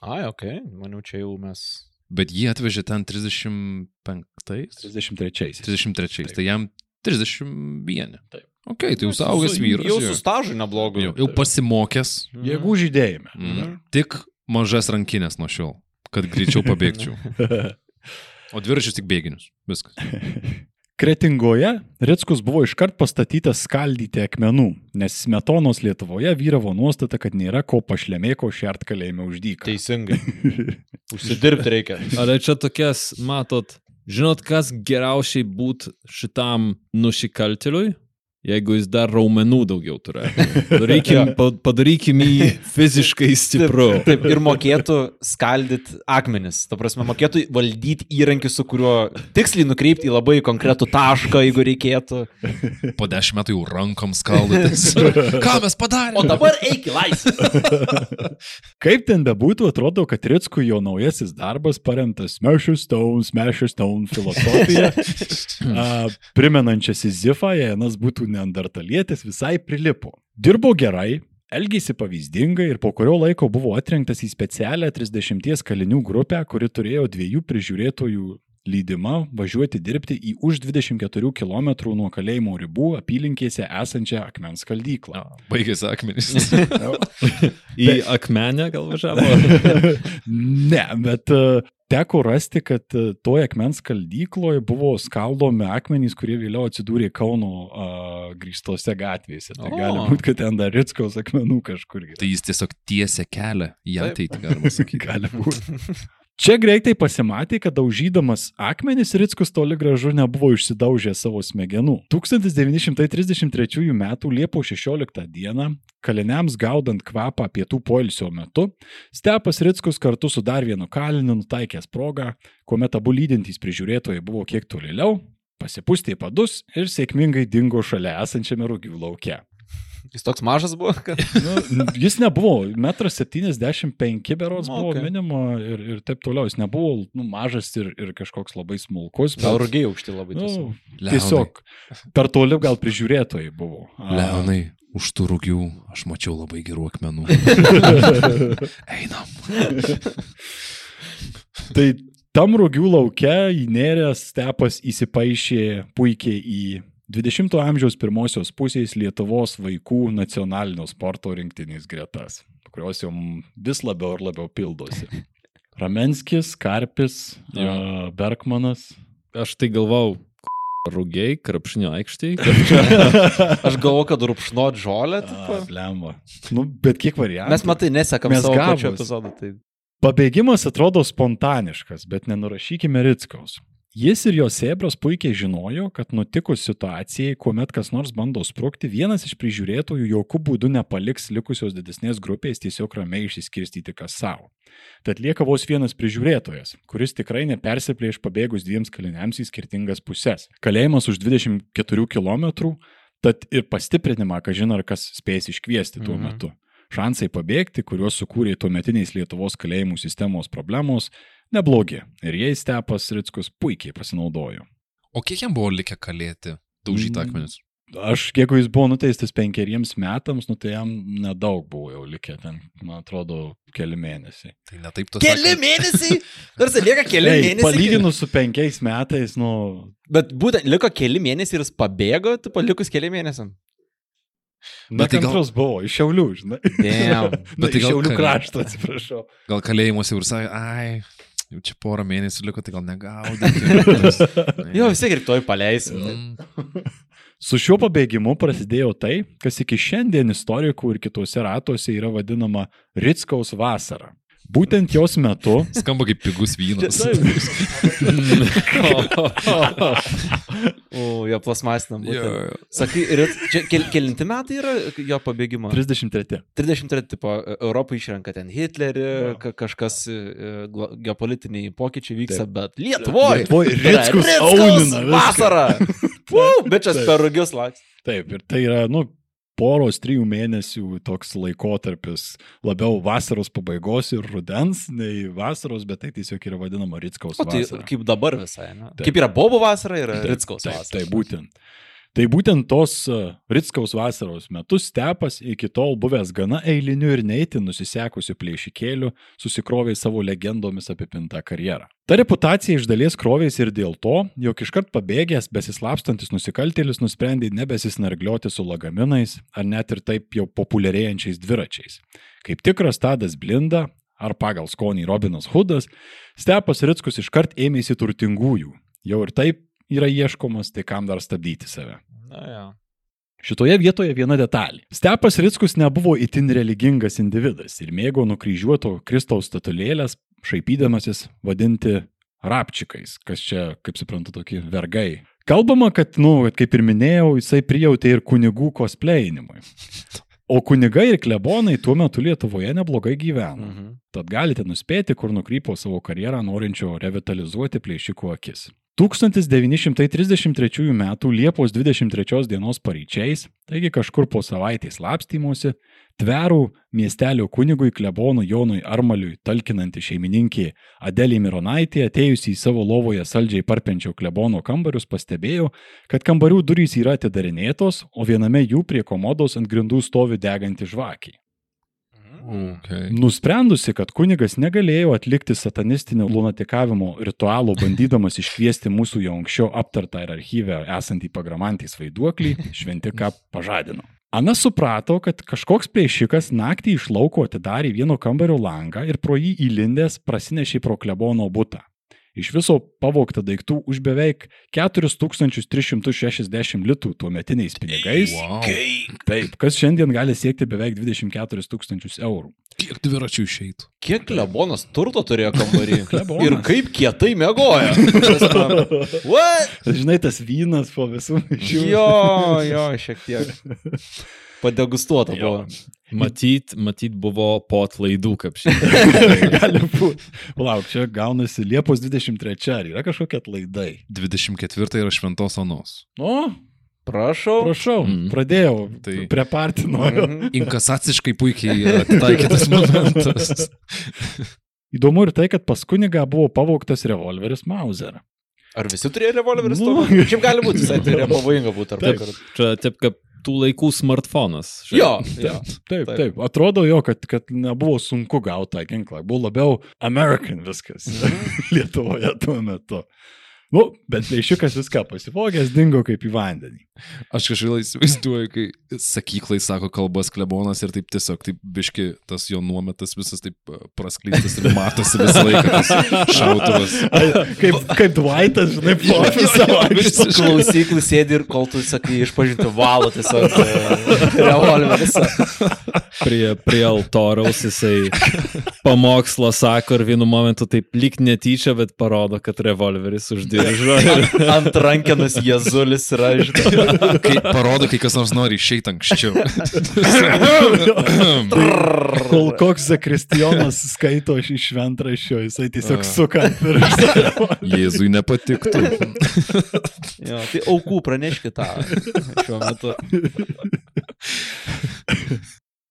Ai, ok, maniau, čia jau mes. Bet jį atvežė ten 35, 33. 33, tai jam 31. Taip. Ok, tai jau saugęs Su- vyras. Jau jo. su stažu neblogu. Jau, jau pasimokęs. Jėgų žydėjime. Mm. Tik mažas rankinės nuo šiol, kad greičiau pabėgčiau. O dviračius tik bėginius. Viskas. Kretingoje Ritskus buvo iškart pastatytas skaldyti akmenų, nes smetonos Lietuvoje vyravo nuostata, kad nėra ko pašlemėko šert kalėjime uždyką. Teisingai. Užsidirbti reikia. Ar čia tokias, matot, žinot, kas geriausiai būt šitam nusikaltėliui? Jeigu jis dar raumenų daugiau turėtų. Darykim, pa- padarykim jį fiziškai stipru. Taip, ir mokėtų skaldyti akmenis. Ta prasme, mokėtų valdyti įrankį, su kuriuo tiksliai nukreipti į labai konkretų tašką, jeigu reikėtų. Po dešimt metų jau rankom skaldytis. Ką mes padarėme? O dabar eik į laisvę. Kaip ten bebūtų, atrodo, kad Ritskui jo naujasis darbas paremtas Smash Stone, Smash Stone filosofija, a, primenančia Sizifą, jei Anas būtų neandertalietis, visai prilipo. Dirbo gerai, elgėsi pavyzdingai ir po kurio laiko buvo atrinktas į specialią 30 kalinių grupę, kuri turėjo dviejų prižiūrėtojų lydimą važiuoti dirbti į už 24 km nuo kalėjimo ribų apylinkėse esančią akmens kaldyklą. Baigėsi akmenys. Į akmenę gal važiavo. ne, bet teko rasti, kad e, toje akmens skaldykloje buvo skaldomi akmenys, kurie vėliau atsidūrė Kauno uh, grįžtose gatvėse. Tai O. gali būti, kad ten dar Ritskaus akmenų kažkur yra. Tai jis tiesiog tiesia kelią į ateitį, galima sakyti. gali būti. Čia greitai pasimatė, kad daužydamas akmenis Ritskus toli gražu nebuvo išsidaužę savo smegenų. 1933 m. Liepos 16 d. kaliniams gaudant kvapą pietų poilsio metu, Stepas Ritskus kartu su dar vienu kaliniu nutaikęs progą, kuomet abu lydintys prižiūrėtojai buvo kiek tolėliau, pasipūstė padus ir sėkmingai dingo šalia esančiame rūgių lauke. Jis toks mažas buvo, kad... Nu, jis nebuvo, 1,75 m berods Nu, buvo okei. minima ir, ir taip toliau. Jis nebuvo nu, mažas ir, ir kažkoks labai smulkus. Gal bet, rugiai aukšti labai. Nu, tiesiog. tiesiog per toli gal prižiūrėtojai buvo. A, Leonai, už tų rūgių aš mačiau labai gerų akmenų. Einam. Tai tam rūgių lauke įnėręs stepas įsipaišė puikiai į 20-ojo amžiaus pirmosios pusės Lietuvos vaikų nacionalinio sporto rinktinės gretas, kurios jau vis labiau ir labiau pildosi. Ramenskis, Karpis, Jo. a, Bergmanas. Aš tai galvau, Rūgiai, krapšnio aikštėje. Aš galvoju, kad rupšnot žolę. Lemba. Nu, bet kiek variantų. Mes matai, nesekam Mes savo pačio epizodo. Tai... Pabėgimas atrodo spontaniškas, bet nenurašykime Ritskaus. Jis ir jo sėbras puikiai žinojo, kad nutikus situacijai, kuomet kas nors bando sprukti, vienas iš prižiūrėtojų jokių būdų nepaliks likusios didesnės grupės tiesiog ramiai išsiskirstyti kas savo. Tad lieka vos vienas prižiūrėtojas, kuris tikrai nepersiplėš pabėgus dviems kaliniams į skirtingas puses. Kalėjimas už 24 km, tad ir pastiprinimą, ką žino, ar kas spės iškviesti tuo Mhm. metu. Šansai pabėgti, kuriuos sukūrė tuometiniais Lietuvos kalėjimų sistemos problemos, neblogi. Ir jais Stepas Ritskus puikiai pasinaudojo. O kiek jam buvo likę kalėti? Daužyti Mm. akmenis. Aš, jeigu jis buvo nuteistas penkeriems metams, nu tai jam nedaug buvo jau likę ten, man atrodo, keli mėnesiai. Tai ne taip to Keli mėnesiai? Tarsi lieka keli Ei, mėnesiai. Palyginus su penkiais metais, nu, Bet būtent liko keli mėnesiai ir jis pabėgo, tu palikus keli mėnesiam. Bet tai gal- buvo, iš Šiaulių, žinai. Damn. Bet tai iš gal Šiaulių krašto, atsiprašau. Gal kalėjimuose ir sakė, ai, jau čia porą mėnesių liko, tai gal negaudė. Jo, vis tiek ir toj paleisim. Mm. Su šiuo pabėgimu prasidėjo tai, kas iki šiandien istorikų ir kitose ratuose yra vadinama Ritskaus vasara. Būtent jos metu Skamba kaip pigus vynas. O, jo plasmasinam. Sakai, ir čia kel, kelinti metai yra jo pabėgimo? 33. 33, tipo, Europą išrenka ten Hitlerį, ka, kažkas e, geopolitiniai pokyčiai vyksta, Taip. bet Lietuvoje. Lietuvoj Rickus aunina viską. vasarą. Puu, bet čia per rugius laks. Taip, ir tai yra, nu, poros, trijų mėnesių toks laikotarpis labiau vasaros pabaigos ir rudens, nei vasaros, bet tai tiesiog yra vadinama Ritskaus O tai vasara. kaip dabar visai, ne? Taip. Kaip yra Bobo vasara, yra Taip, Ritskaus taip, vasara. Tai būtent. Tai būtent tos uh, Ritskaus vasaros metu stepas iki tol buvęs gana eiliniu ir neįtin nusisekusiu plėšikėliu susikrovė savo legendomis apipintą karjerą. Ta reputacija iš dalies krovėsi ir dėl to, jog iškart pabėgęs, besislapstantis nusikaltėlis nusprendė nebesisnarglioti su lagaminais ar net ir taip jau populiarėjančiais dviračiais. Kaip tikras Tadas Blinda, ar pagal skonį Robinas Hudas, Stepas Ritskus iškart ėmėsi turtingųjų. Jau ir taip yra ieškomas, tai kam dar stabdyti save. Na, ja. Šitoje vietoje viena detalė. Stepas Ritskus nebuvo itin religingas individas ir mėgo nukryžiuoto Kristaus statulėlės, šaipydamasis vadinti rapčikais, kas čia, kaip suprantu, tokie vergai. Kalbama, kad, nu, kaip ir minėjau, jisai prijautė ir kunigų cosplayinimui. O kunigai ir klebonai tuo metu Lietuvoje neblogai gyveno. Mhm. Tad galite nuspėti, kur nukrypo savo karjerą norinčio revitalizuoti plėšikų akis. 1933 m. Liepos 23 dienos paryčiais, taigi kažkur po savaitės lapstymosi, tverų miestelio kunigui klebonui Jonui Armaliui talkinanti šeimininkė Adelė Mironaitė, atėjusi į savo lovoje saldžiai parpenčio klebono kambarius, pastebėjo, kad kambarių durys yra atidarinėtos, o viename jų prie komodos ant grindų stovi deganti žvakiai. Okay. Nusprendusi, kad kunigas negalėjo atlikti satanistinio lunatikavimo ritualo, bandydamas iškviesti mūsų jau anksčiau aptartą ir archyvę esantį pagramantys vaiduoklį, šventiką pažadino. Ana suprato, kad kažkoks plėšikas naktį iš lauko atidarė vieno kambario langą ir pro jį įlindęs prasinešė pro klebono būtą. Iš viso pavogta daiktų už beveik 4360 litų tuometiniais pinigais. Wow. Taip, kas šiandien gali siekti beveik 24 tūkstančius eurų. Kiek dviračių išeitų? Kiek klebonas turto turėjo kambarį? Ir kaip kietai mėgojo. What? Žinai, tas vynas po visų mišių. Jo, jo, šiek tiek. Padegustuota buvo. Matyt, matyt buvo po atlaidų kapšė. Gali būti. Palauk, čia gaunasi Liepos 23, ar yra kažkokie atlaidai? 24 yra šventos onos. O, Prašau. prašau, Mm. pradėjau. Tai- prie partino. Mhm. Inkasaciškai puikiai atitaikytas momentas. Įdomu ir tai, kad pas kunigą buvo pavogtas revolveris Mauser. Ar visi turėjo revolverius? Nu. Nu. Šiaip gali būti, visai tai yra pavojinga būti. Taip. Čia taip kaip tų laikų smartfonas. Jo, jo. Taip, Taip. taip. Atrodo jo, kad, kad nebuvo sunku gauti tą ginklą. Buvo labiau American viskas. Lietuvoje tuo metu. Nu, bet plėšiukas viską pasivogęs, dingo kaip į vandenį. Aš kažkaip įsivaizduoju, kai sakyklai sako kalbas klebonas ir taip tiesiog, taip biški, tas jo nuometas visas taip e, praskleistas ir matosi visą laiką tas šautuvas. Kaip, kaip Dwightas, žinai, plofi savo. Klausyklų sėdi ir kol tu sakai išpažinti valo tiesiog e, revolveris. Prie, prie altoriaus jisai pamokslą sako ir vienu momentu taip lyg netyčia, bet parodo, kad revolveris uždiržo. Ir Ant rankenos Jėzulis yra, žinai. Kai parodo, kai kas nors nori išeiti anksčiau. Kol koks Zakristijonas skaito iš šventraščio, jisai tiesiog suka piršto. Jėzui nepatiktų. Jo, tai aukų praneškit tą šiuo metu.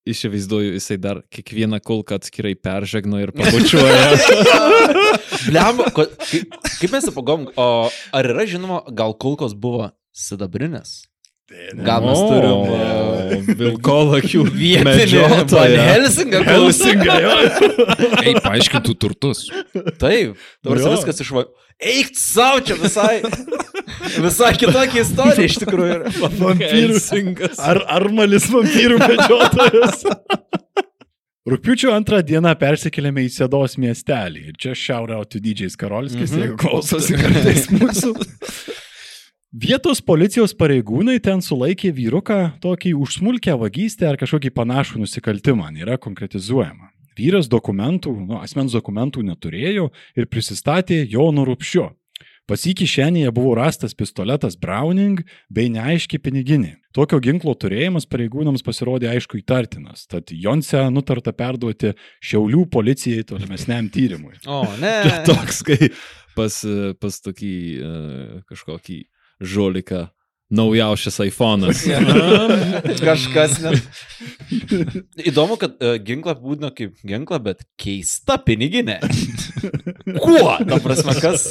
Įsivaizduoju, jisai dar kiekvieną kulką atskirai peržegno ir pabučiuoja. Bliam, ko, kaip, kaip mes apagom, o ar yra žinoma, gal kulkos buvo sidabrinės? Gal mes turim e, Vilkolakių vietinį Van medžiotoją. Helsingą klausingą. Ei, paaiškintų turtus. Taip, dabar Jo. viskas iš... Eik savo čia visai. Visai kitokia istorija iš tikrųjų. Helsingas. Ar armalis vampyrų medžiotojas? Rūpiučio antrą dieną persikėlėme į Sėdos miestelį. Ir čia šiauriauti didžiais Karolskis, mm. -hmm. jeigu klausosi kartais mūsų. Vietos policijos pareigūnai ten sulaikė vyruką tokį užsmulkę vagystę ar kažkokį panašų nusikaltimą, nėra konkretizuojama. Vyras dokumentų, nu, asmens dokumentų neturėjo ir prisistatė Jonu Rupšiu. Pas jį kišenėje buvo rastas pistoletas Browning bei neaiški piniginė. Tokio ginklo turėjimas pareigūnams pasirodė aišku įtartinas, tad Jonse nutarta perduoti Šiaulių policijai tolimesniam tyrimui. O, ne. Čia toks, kai pas, pas tokį uh, kažkokį žoliką naujausias iPhone'as. Kažkas net. Įdomu, kad uh, ginklą apibūdino kaip ginklą, bet keista piniginė. Kuo? Ta prasme, kas?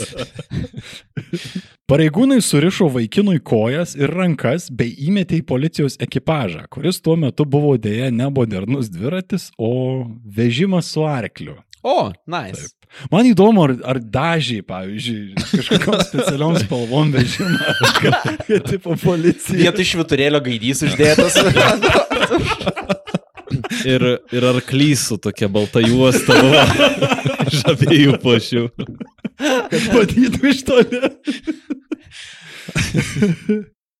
Pareigūnai surišo vaikinui kojas ir rankas bei įmetė į policijos ekipažą, kuris tuo metu buvo dėja ne modernus dviratis, o vežimas su arkliu. O, nice. Man įdomu, ar, ar dažiai, pavyzdžiui, kažkokiam specialiom spalvom vežimą, kad, kad tipo policija. Vietoj šviturėlio gaidys uždėtas. Ir, ir arklys su tokia balta juosta iš abiejų pušių. kad matytų iš toli.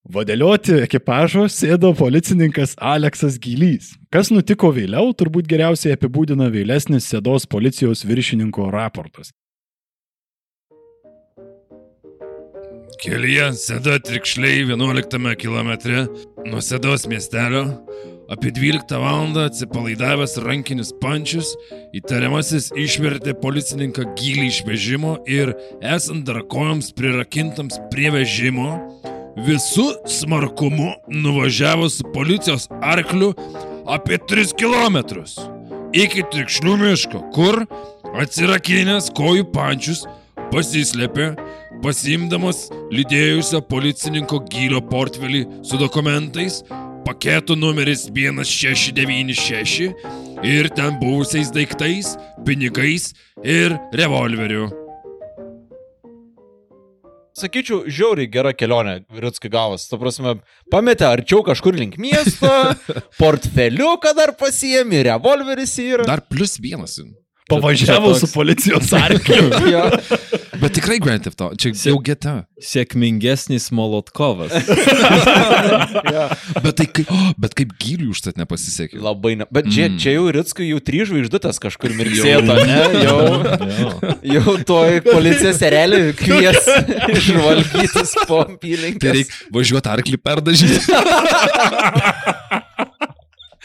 Vadelioti ekipažo sėdo policininkas Aleksas Gylys. Kas nutiko vėliau, turbūt geriausiai apibūdina vėlesnis sėdos policijos viršininko raportas. Kelyje sėda trikšliai 11 km nuo sėdos miestelio. Apie 12 val. atsipalaidavęs rankinius pančius, įtariamasis išvertė policininką gilį iš vežimo ir, esant dar kojoms prirakintams prie vežimo, visų smarkumu nuvažiavo su policijos arkliu apie 3 km iki trikšlių miško, kur atsirakinęs kojų pančius pasislėpė, pasiimdamas lydėjusio policininko gylio portfelį su dokumentais, paketų numeris 1696 ir ten buvusiais daiktais, pinigais ir revolveriu. Sakyčiau, žiauriai gera kelionė, Ritskai gavas. Ta prasme, pametė arčiau kažkur link miesto, portfeliuką dar pasiemi, revolveris yra. Dar plus vienas. Pavažiavo toks- su policijos arkliu. Jo. Bet tikrai Grand Theft Auto, čia jau geta. Sėkmingesnis Molotkovas. Jo. Bet, tai kaip, oh, bet kaip gyliui užtat nepasisekė. Labai, ne... bet čia, Mm. čia jau Ritskui jau trys žvaigždutės kažkur mirksėta, ne? Jau, Jo. jau toj policijos serelį kvies žvalgytis po Tai apylinkės. reikia važiuoti arklį perdažyti.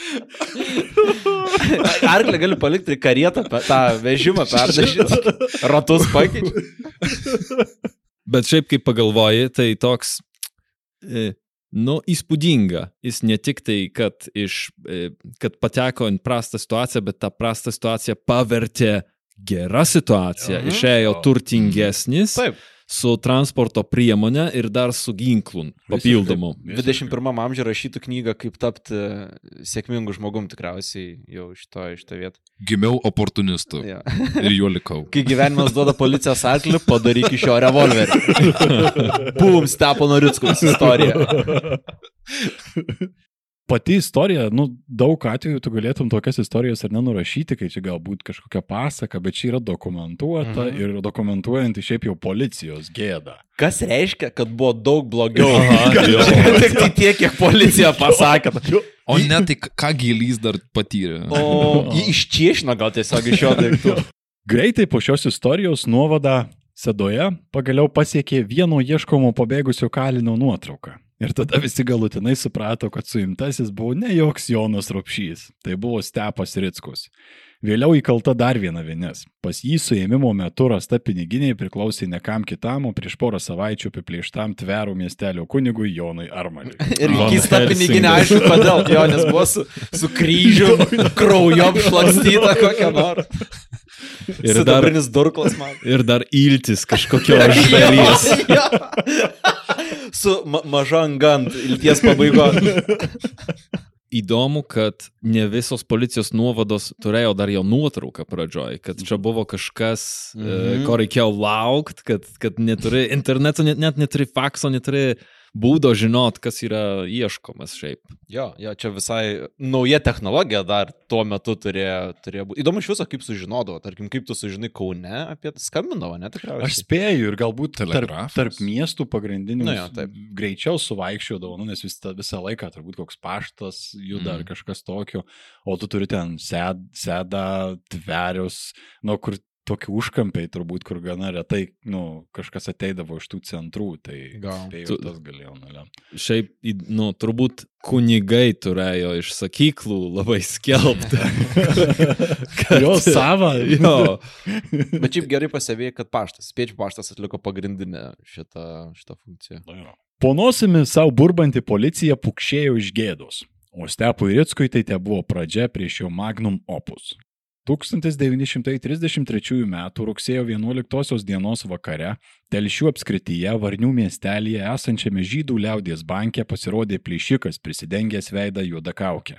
Arklį gali palikti karietą, tą vežimą perdažyti, ratus pakeisti. Bet šiaip kaip pagalvoji, tai toks, e, nu, įspūdinga. Jis ne tik tai, kad, iš, e, kad pateko į prastą situaciją, bet tą prastą situaciją pavertė gerą situaciją, Mhm. išėjo turtingesnis, Taip. Su transporto priemonė ir dar su ginklu papildomu. 21 amžiuje rašytų knygą, kaip tapti sėkmingu žmogum tikriausiai jau šito, šito vietą. Gimiau oportunistu Ja. ir juo likau. Kai gyvenimas duoda policijos atlį, padaryk iš jo revolverį. Bum, stepo Norickus istorija. Pati istorija, nu, daug atvejų tu galėtum tokias istorijas ar nenurašyti, kai čia galbūt kažkokia pasaka, bet čia yra dokumentuota Mhm. ir dokumentuojanti šiaip jau policijos gėda. Kas reiškia, kad buvo daug blogiau. Tik tai tiek, kiek policija pasakė. O ne, tai ką gilys dar patyrė. O jį iščiešino gal tiesiog iš jo daiktų. Greitai po šios istorijos nuovada Sedoje pagaliau pasiekė vieno ieškomo pabėgusio kalinio nuotrauką. Ir tada visi galutinai suprato, kad suimtasis buvo ne joks Jonas Ropšys, tai buvo Stepas Rickus. Vėliau įkalta dar viena vienis. Pas jį suėmimo metu rasta piniginiai priklausė ne kam kitam, o prieš porą savaičių apiplėštam tverų miestelio kunigui Jonui Armaliui. Ir keista piniginė, aišku, kodėl. Jo, nes buvo su, su kryžiu, krauju apšlakstyta kokia nors. Ir dar, durklas man. ir dar iltis kažkokio žvėries. Su ma maža angant, ilties pabaigoje. Įdomu, kad ne visos policijos nuovados turėjo dar jo nuotrauką pradžioj, kad čia buvo kažkas, mhm. Mhm. ko reikėjo laukti, kad, kad neturi interneto, net, net neturi fakso, neturi būdo žinot, kas yra ieškomas šiaip. Jo, jo, čia visai nauja technologija dar tuo metu turėjo, turėjo būti. Įdomu iš viso, kaip sužinodavo, tarkim, kaip tu sužinai Kaune apie skambindavo, ne Aš tikriausiai. spėju ir galbūt tarp, tarp miestų pagrindinių Nu jo, taip. greičiau suvaikščiodavo, nu, nes vis, ta- visą laiką turbūt koks paštas juda Mm. ar kažkas tokio, o tu turi ten sed, sedą, tverius, nu, kur tokie užkampiai turbūt, kur gana retai, nu, kažkas ateidavo iš tų centrų, tai Gal. Tu- tas galėjo nulemti. Šiaip, nu, turbūt kunigai turėjo iš sakyklų labai skelbti. Jo sava. Jo, Bet šiaip gerai pasivėjai, kad paštas, spėčiau paštas atliko pagrindinę šitą, šitą funkciją. Jo. Po nosimi savo burbanti policija pukšėjo iš gėdos, o Stepui Rickui tai te buvo pradžia prieš jo magnum opus. 1933 m. rugsėjo 11 dienos vakare Telšių apskrityje Varnių miestelėje esančiame žydų liaudės banke pasirodė plėšikas prisidengęs veidą juodą kaukę.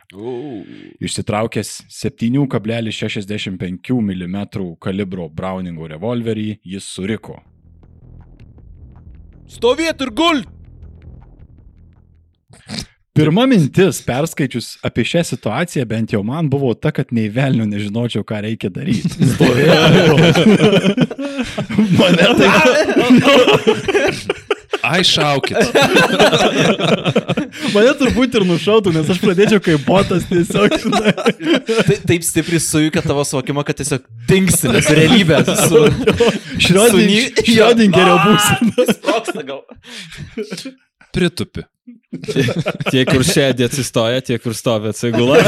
Išsitraukęs 7,65 mm kalibro Browningo revolverį, jis suriko. Stovėt ir gult! Pirma mintis, perskaičius apie šią situaciją, bent jau man buvo ta, kad nei velnių nežinočiau, ką reikia daryti. Mane tai... Ai, šaukit. Mane turbūt ir nušautų, nes aš pradėčiau kaip botas tiesiog. Tai, taip stipriai sujukia tavo suvokimą, kad tiesiog dingsi, nes realybė su... Šrioding- Šriodingerio būsena. Sproksta gal. Pritupi. tie, kur sėdė atsistoja, tie, kur stovi atsigula.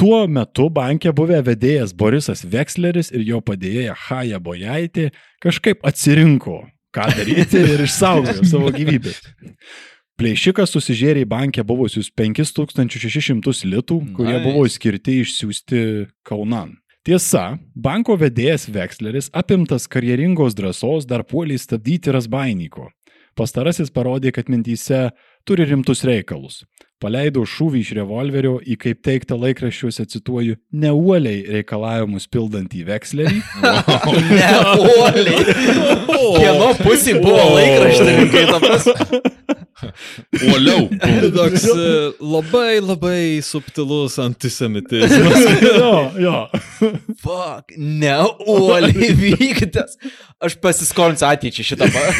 Tuo metu bankė buvę vedėjas Borisas Veksleris ir jo padėjėja Haja Bojaitė kažkaip atsirinko, ką daryti ir išsaugojo savo gyvybę. Plėšikas susižėrė į bankę buvusius 5600 litų, kurie Nice. buvo skirti išsiųsti Kaunan. Tiesa, banko vedėjas Veksleris, apimtas karjeringos drąsos, dar puoliai stabdyti Rasbainiko. Pastarasis parodė, kad mintyse turi rimtus reikalus. Paleido šūvį iš revolverio į, kaip teikta laikraščiuose, cituoju, neuoliai reikalavimus pildantį vekslerį. Ne, uoliai. Kieno pusė buvo laikraštininkai, ta prasme. Uoliau. Toks e, labai labai subtilus antisemitizmas. jo, jo. Fuck, ne, uoliai vykdęs. Aš pasiskolinsiu ateičiai šitą pa-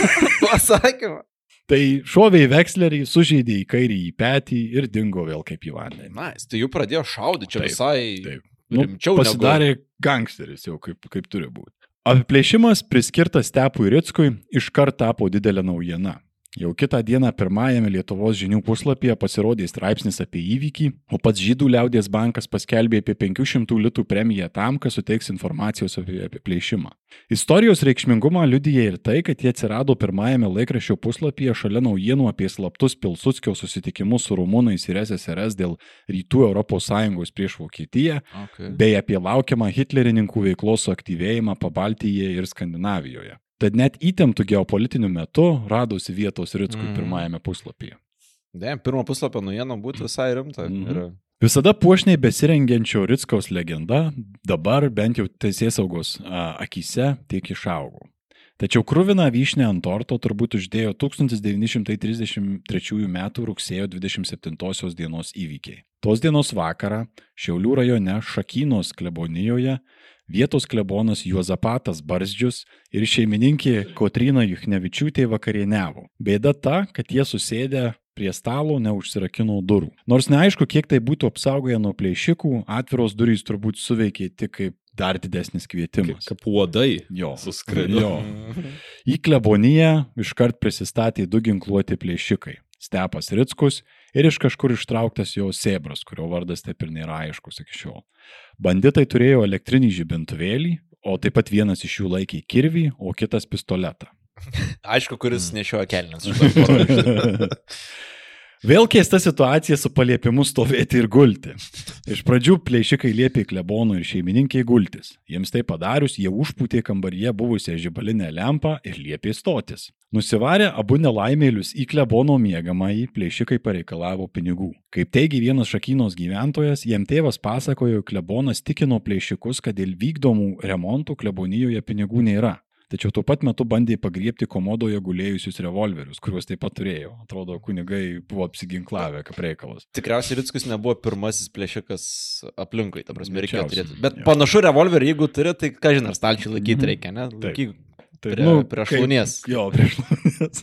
pasakymą. Tai šovė į vekslerį, sužeidė į kairį į petį ir dingo vėl kaip į vandenį. Na, jis tai jau pradėjo šaudyti, čia Taip, visai taip. Nu, rimčiau pasidarė gangsteris jau kaip, kaip turi būti. Apiplėšimas priskirtas Stepui Rickui iškart tapo didelė naujiena. Jau kitą dieną pirmajame Lietuvos žinių puslapyje pasirodė straipsnis apie įvykį, o pats Žydų liaudės bankas paskelbė apie 500 litų premiją tam, kas suteiks informacijos apie, apie plėšimą. Istorijos reikšmingumą liudyja ir tai, kad jie atsirado pirmajame laikraščio puslapyje šalia naujienų apie slaptus Pilsudskio susitikimus su rumūnais ir SSRS dėl rytų ES prieš Vokietiją, Okay. bei apie laukiamą hitlerininkų veiklos suaktyvėjimą Pabaltyje ir Skandinavijoje. Tad net įtemptų geopolitiniu metu radosi vietos Ritskui Mhm. pirmajame puslapyje. Ne, pirmo puslapio naujiena būtų visai rimta. Mhm. Yra. Visada puošniai besirengiančio Ritskaus legenda dabar bent jau teisėsaugos a, akise tiek išaugo. Tačiau krūviną vyšnę ant torto turbūt uždėjo 1933 m. rugsėjo 27 dienos įvykiai. Tos dienos vakarą Šiaulių rajone Šakynos klebonijoje vietos klebonas Juozapatas Barzdžius ir šeimininkė Kotrina Juchnevičiūtė vakarieniavo. Bėda ta, kad jie susėdė prie stalo neužsirakino durų. Nors neaišku, kiek tai būtų apsaugoję nuo plėšikų, atviros durys turbūt suveikė tik kaip dar didesnis kvietimas. Kaip uodai. Jo, suskrido. Jo. Į kleboniją iškart prisistatė du ginkluoti plėšikai - Stepas Ritskus ir iš kažkur ištrauktas jo sėbras, kurio vardas taip ir nėra aiškus iki šiol. Banditai turėjo elektrinį žibintuvėlį, o taip pat vienas iš jų laikė kirvį, o kitas pistoletą. Aišku, kuris nešioja kelnes. Vėl keista situacija su paliepimu stovėti ir gulti. Iš pradžių plėšikai liepė klebonų ir šeimininkiai gultis. Jiems tai padarius, jie užpūtė kambaryje buvusią žibalinę lempą ir liepė stotis. Nusivarę abu nelaimėlius į klebono miegamąjį, plėšikai pareikalavo pinigų. Kaip teigia vienas šakynos gyventojas, jiem tėvas pasakojo, klebonas tikino plėšikus, kad dėl vykdomų remontų klebonijoje pinigų nėra. Tačiau tuo pat metu bandė pagriepti komodoje gulėjusius revolverius, kuriuos taip pat turėjo. Atrodo, kunigai buvo apsiginklavę, kaip reikalas. Tikriausiai Ritskus nebuvo pirmasis plėšikas aplinkui, ta prasme, reikėjo turėti. Bet Jo. panašu revolverį, jeigu turi, tai ką žinai, ar laikyti Mhm. reikia, ne? Taip. Laikyk Tai, prie, prie kaip- šlaunies. Jo, prie šlaunies.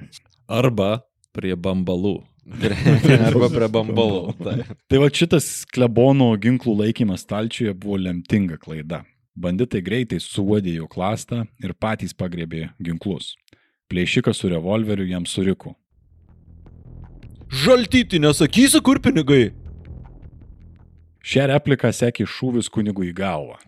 Arba prie bambalų. Arba prie bambalų. taip. tai va šitas klebono ginklų laikymas stalčiuje buvo lemtinga klaida. Banditai greitai suodė jo klastą ir patys pagriebė ginklus. Plėšikas su revolveriu jam suriko. Žaltyti, nesakysi, kur pinigai? Šią repliką sekė šūvis kunigui į galvą.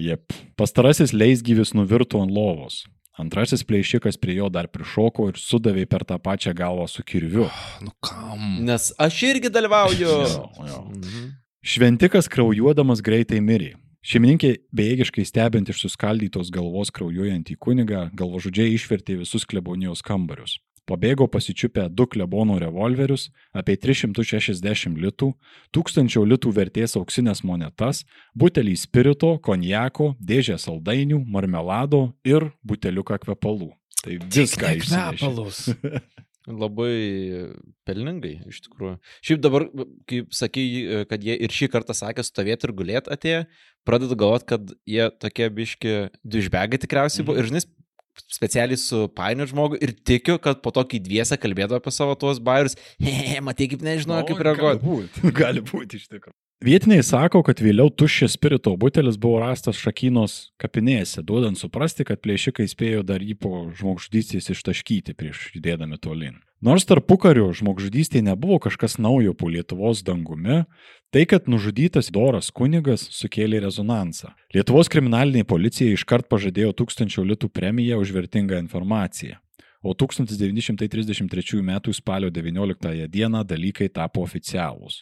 Jep. Pastarasis leisgyvis nuvirto ant lovos. Antrasis plėšikas prie jo dar prišoko ir sudavė per tą pačią galvą su kirviu. Nu kam? Nes aš irgi dalyvauju. Jo, jo. Mhm. Šventikas kraujuodamas greitai mirė. Šeimininkė bejėgiškai stebint iš suskaldytos galvos kraujuojantį kunigą, galvožudžiai išvertė visus klebonijos kambarius. Pabėgo pasičiupę du klebono revolverius, apie 360 litų, 1000 litų vertės auksinės monetas, butelį spirito, konjako, dėžę saldainių, marmelado ir buteliuką kvepalų. Tai viską išsinešė. Labai pelningai, iš tikrųjų. Šiaip dabar, kaip sakai, kad jie ir šį kartą sakė stovėti ir gulėti atėję, pradedu galvoti, kad jie tokie biški dužbegai tikriausiai buvo. Mhm. Ir žinai, specialiai su painio žmogu ir tikiu, kad po to, kai dviese kalbėdavo apie savo tuos bairius, he, matai, kaip nežinau, kaip reaguoti. Gali būti, gali būti iš tikrųjų. Vietiniai sako, kad vėliau tuščias spirito butelis buvo rastas Šakynos kapinėse, duodant suprasti, kad plėšikai spėjo dar jį po žmogžudystės ištaškyti prieš judėdami tolin. Nors tarpu kariu žmogžudystė nebuvo kažkas naujo po Lietuvos dangumi, tai, kad nužudytas Doras kunigas sukėlė rezonansą. Lietuvos kriminalinė policija iškart pažadėjo tūkstančio litų premiją už vertingą informaciją. O 1933 m. spalio 19 d. dalykai tapo oficialūs.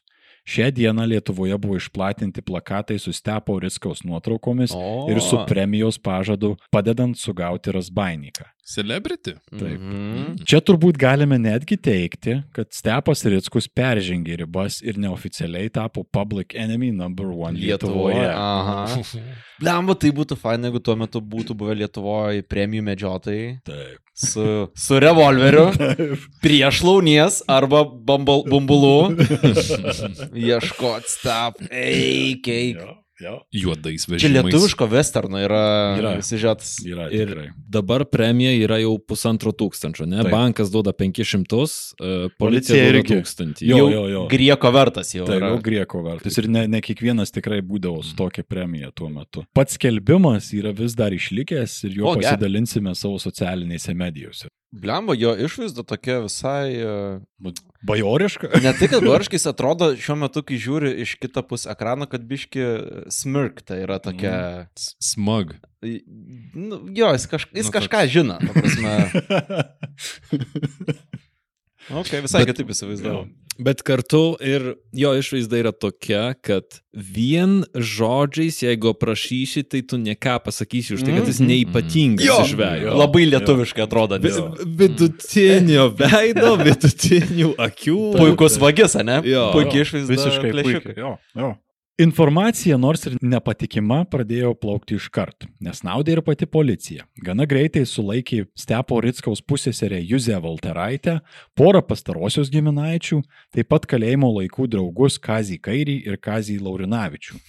Šią dieną Lietuvoje buvo išplatinti plakatai su Stepo Riskaus nuotraukomis O. ir su premijos pažadu padedant sugauti Rasbainiką. Celebrity. Taip. Mhm. Čia turbūt galime netgi teikti, kad Stepas Rickus peržengė ribas ir neoficialiai tapo public enemy number one Lietuvoje. Lietuvoje. Aha. Blemba, tai būtų faina, jeigu tuo metu būtų buvę Lietuvoje premijų medžiotojai Taip. su, su revolveriu Taip. prieš launies arba bumbulų. Ieškot, stop, eik, eik. Jo. Jo. juodais Čia vežimais. lietuviško westerno yra, Yra. siužetas. Yra Ir tikrai. dabar premija yra jau pusantro tūkstančio, ne? Taip. Taip. Bankas duoda 500, e, Policija policija irgi. 1000. Jo, Jau jo, jo. Grieko vertas jau. Tai yra. jau grieko vertas. Ir ne, ne kiekvienas tikrai būdavo su tokia premija tuo metu. Pats skelbimas yra vis dar išlikęs ir juo O, pasidalinsime savo socialinėse medijose. Blemba, jo išvaizda tokia visai... Bajoriška? Ne tai, kad barškais atrodo šiuo metu, kai žiūri iš kitą pusę ekrano, kad biški smirkta yra tokia... S- Smug. Nu, jo, jis, kaž, jis Nu, kažką žino. ta Prasme, okay, visai Bet- kitaip įsivaizduoju. Bet kartu ir jo išvaizda yra tokia, kad vien žodžiais, jeigu aprašysi, tai tu neką pasakysi už tai, kad jis Mhm. neipatingas Jo, iš žvejo. jo. Labai lietuviškai atrodo. Vi-. Vidutinio veido, vidutinių akių. Puikus vagis, ne? Jo. Puikiai išvaizda. Visiškai plėšiukai. puikiai. Jo, jo. Informacija, nors ir nepatikima, pradėjo plaukti iš karto, nes naudė ir pati policija. Gana greitai sulaikė Stepo Ritskaus pusėserę Juzę Valteraitę, porą pastarosios giminaičių, taip pat kalėjimo laikų draugus Kazį Kairį ir Kazį Laurinavičių.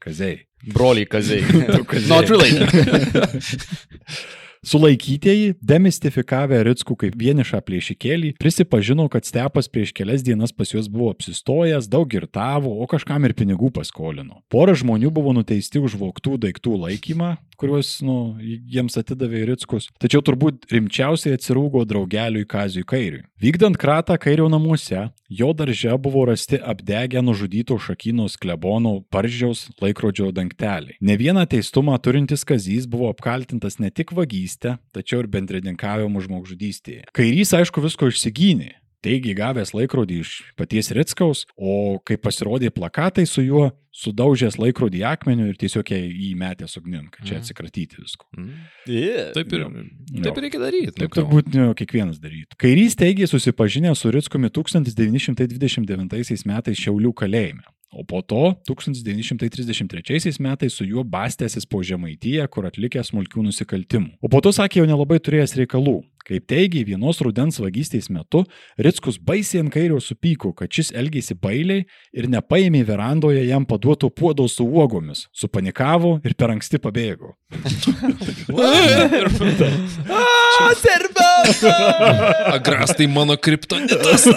Kazei. Broliai kaziai. Not related. Sulaikytieji, demistifikavę Ritskų kaip vienišą plėšikėlį, prisipažino, kad Stepas prieš kelias dienas pas juos buvo apsistojęs, daug girtavo, o kažkam ir pinigų paskolino. Pora žmonių buvo nuteisti už voktų daiktų laikymą, kuriuos nu, jiems atidavė Ritskus. Tačiau turbūt rimčiausiai atsirūgo draugeliui Kazijui Kairiui. Vykdant kratą Kairio namuose, jo darže buvo rasti apdegę nužudyto šakynos klebono paržžiaus laikrodžio dangteliai. Ne vieną teistumą turintis Kazys buvo apkaltintas ne tik vagystę, tačiau ir bendrininkavimu žmogžudystėje. Kairys aišku visko išsigynė. Taigi gavęs laikrodį iš paties Ritskaus, o kai pasirodė plakatai su juo, sudaužęs laikrodį akmeniu ir tiesiog ją įmetė ugnin, kad čia Mhm. atsikratyti visko. Mm. Yeah. Taip ir, Jo. taip ir reikia daryti. Taip turbūt ne, kiekvienas darytų. Kairys teigė susipažinęs su Ritskumi 1929 metais Šiaulių kalėjime. O po to 1933 metais su juo bastėsis po Žemaityje, kur atlikė smulkių nusikaltimų. O po to sakė jau nelabai turėjęs reikalų. Kaip teigia, vienos rudens vagystės metu Ritskus baisiai ant kairio supyko, kad šis elgėsi bailiai ir nepaėmė verandoje jam paduoto puodo su uogomis, supanikavo ir per anksti pabėgo. Agrastai mano kriptonitas.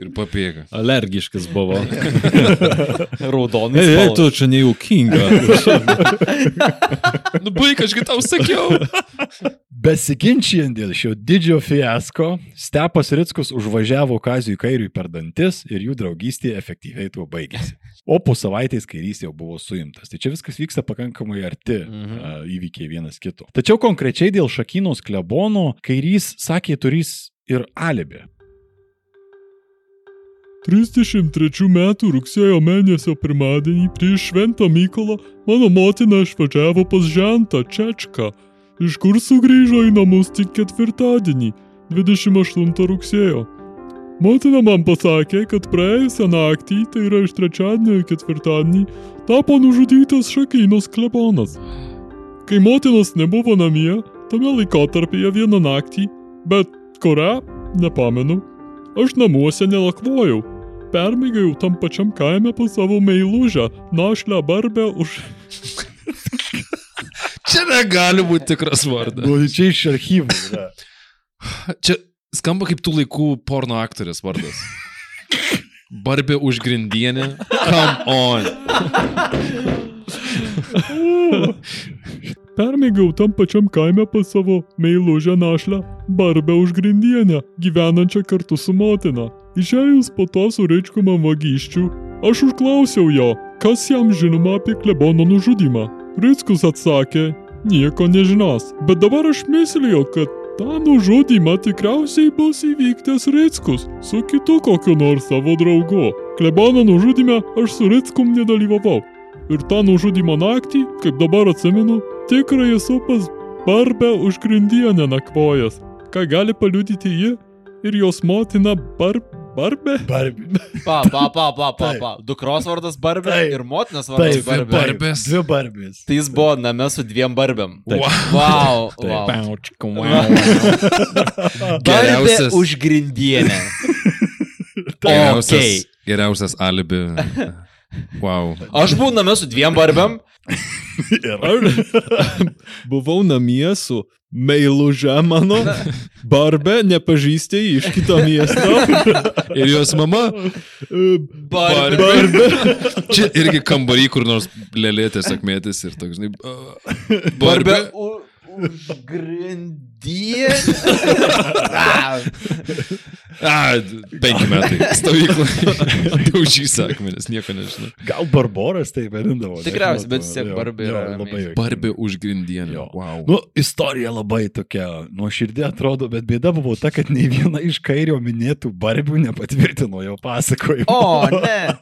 Ir pabėga. Alergiškas buvo. Raudonai. Ei, ei, tu čia nejaukinga. Nu, baig, ašgi tau sakiau. Besiginčiant dėl šio didžio fiasko, Stepas Ritskus užvažiavo Kazijui Kairiui per dantis ir jų draugystė efektyviai tuo baigėsi. O po savaitės Kairys jau buvo suimtas. Tai čia viskas vyksta pakankamai arti Mhm. a, įvykiai vienas kito. Tačiau konkrečiai dėl Šakynos klebono Kairys sakė turys ir alibi. 33 metų rugsėjo mėnesio pirmadienį prieš Šventą Mykolą mano motina išvažiavo pas žentą Čečką, iš kur sugrįžo į namus tik ketvirtadienį, 28 rugsėjo. Motina man pasakė, kad praėjusią naktį, tai yra iš trečiadienio į ketvirtadienį, tapo nužudytas Šakynos klebonas. Kai motinos nebuvo namie, tame laikotarpyje vieną naktį, bet kurią, nepamenu, Aš namuose nelakvojau. Permėgėjau tam pačiam kaime pas savo meilužę, našlę barbę už... Čia negali būti tikras vardas. Nu, čia iš archyvų. Yra. Čia skamba kaip tų laikų porno aktorės vardas. Barbė už grindienę. Come on. Permėgėjau tam pačiam kaime pas savo meilužę našlę barbę už grindienę, gyvenančią kartu su motina. Išėjus po to su reičku man vagysčių, aš užklausiau jo, kas jam žinoma apie klebono nužudymą. Rickus atsakė, nieko nežinos, bet dabar aš myslėjau, kad tą nužudymą tikriausiai bus įvykdęs Rickus su kitu kokiu nors savo draugu. Klebono nužudyme aš su Rickum nedalyvavau. Ir tą nužudymo naktį, kaip dabar atsimenu, tikrai esu pas Barbę už grindienę nakvojęs. Ką gali paliudyti ji ir jos motina Bar Barbė? Barbi. Pa, pa, pa, pa, pa, pa. Dukros vardas Barbė Taip. ir motinas vardas Taip, Barbė. Barbės. Dvi barbės. Tai jis buvo name su dviem barbėm. Taip. Wow, Taip. wow. Wow. Barbė Geriausias- už grindienę. Geriausias, Okay. geriausias alibi Wow. Aš buvau namie su dviem barbėm. Ir Ar buvau namie su meiluže mano, barbė, nepažįstė iš kito miesto. Ir jos mama. Barbė. Barbė. Čia irgi kambarį, kur nors lėlė tiesiog mėtis ir toks, žinai. Barbė. Barbė. u- Už grindienį. A, penki metai. Stovykla. Daužys akmenis, nieko nežinau. gal Barboras tai vadindavo. Tikriausiai, bet vis tiek jo, Barbė jo, yra labai amazing. juokinga. Barbė už grindienį. Jo. Wow. Nu, istorija labai tokia nuoširdė atrodo, bet bėda buvo ta, kad nei viena iš kairio minėtų barbių nepatvirtino jo pasakojimo. O, ne.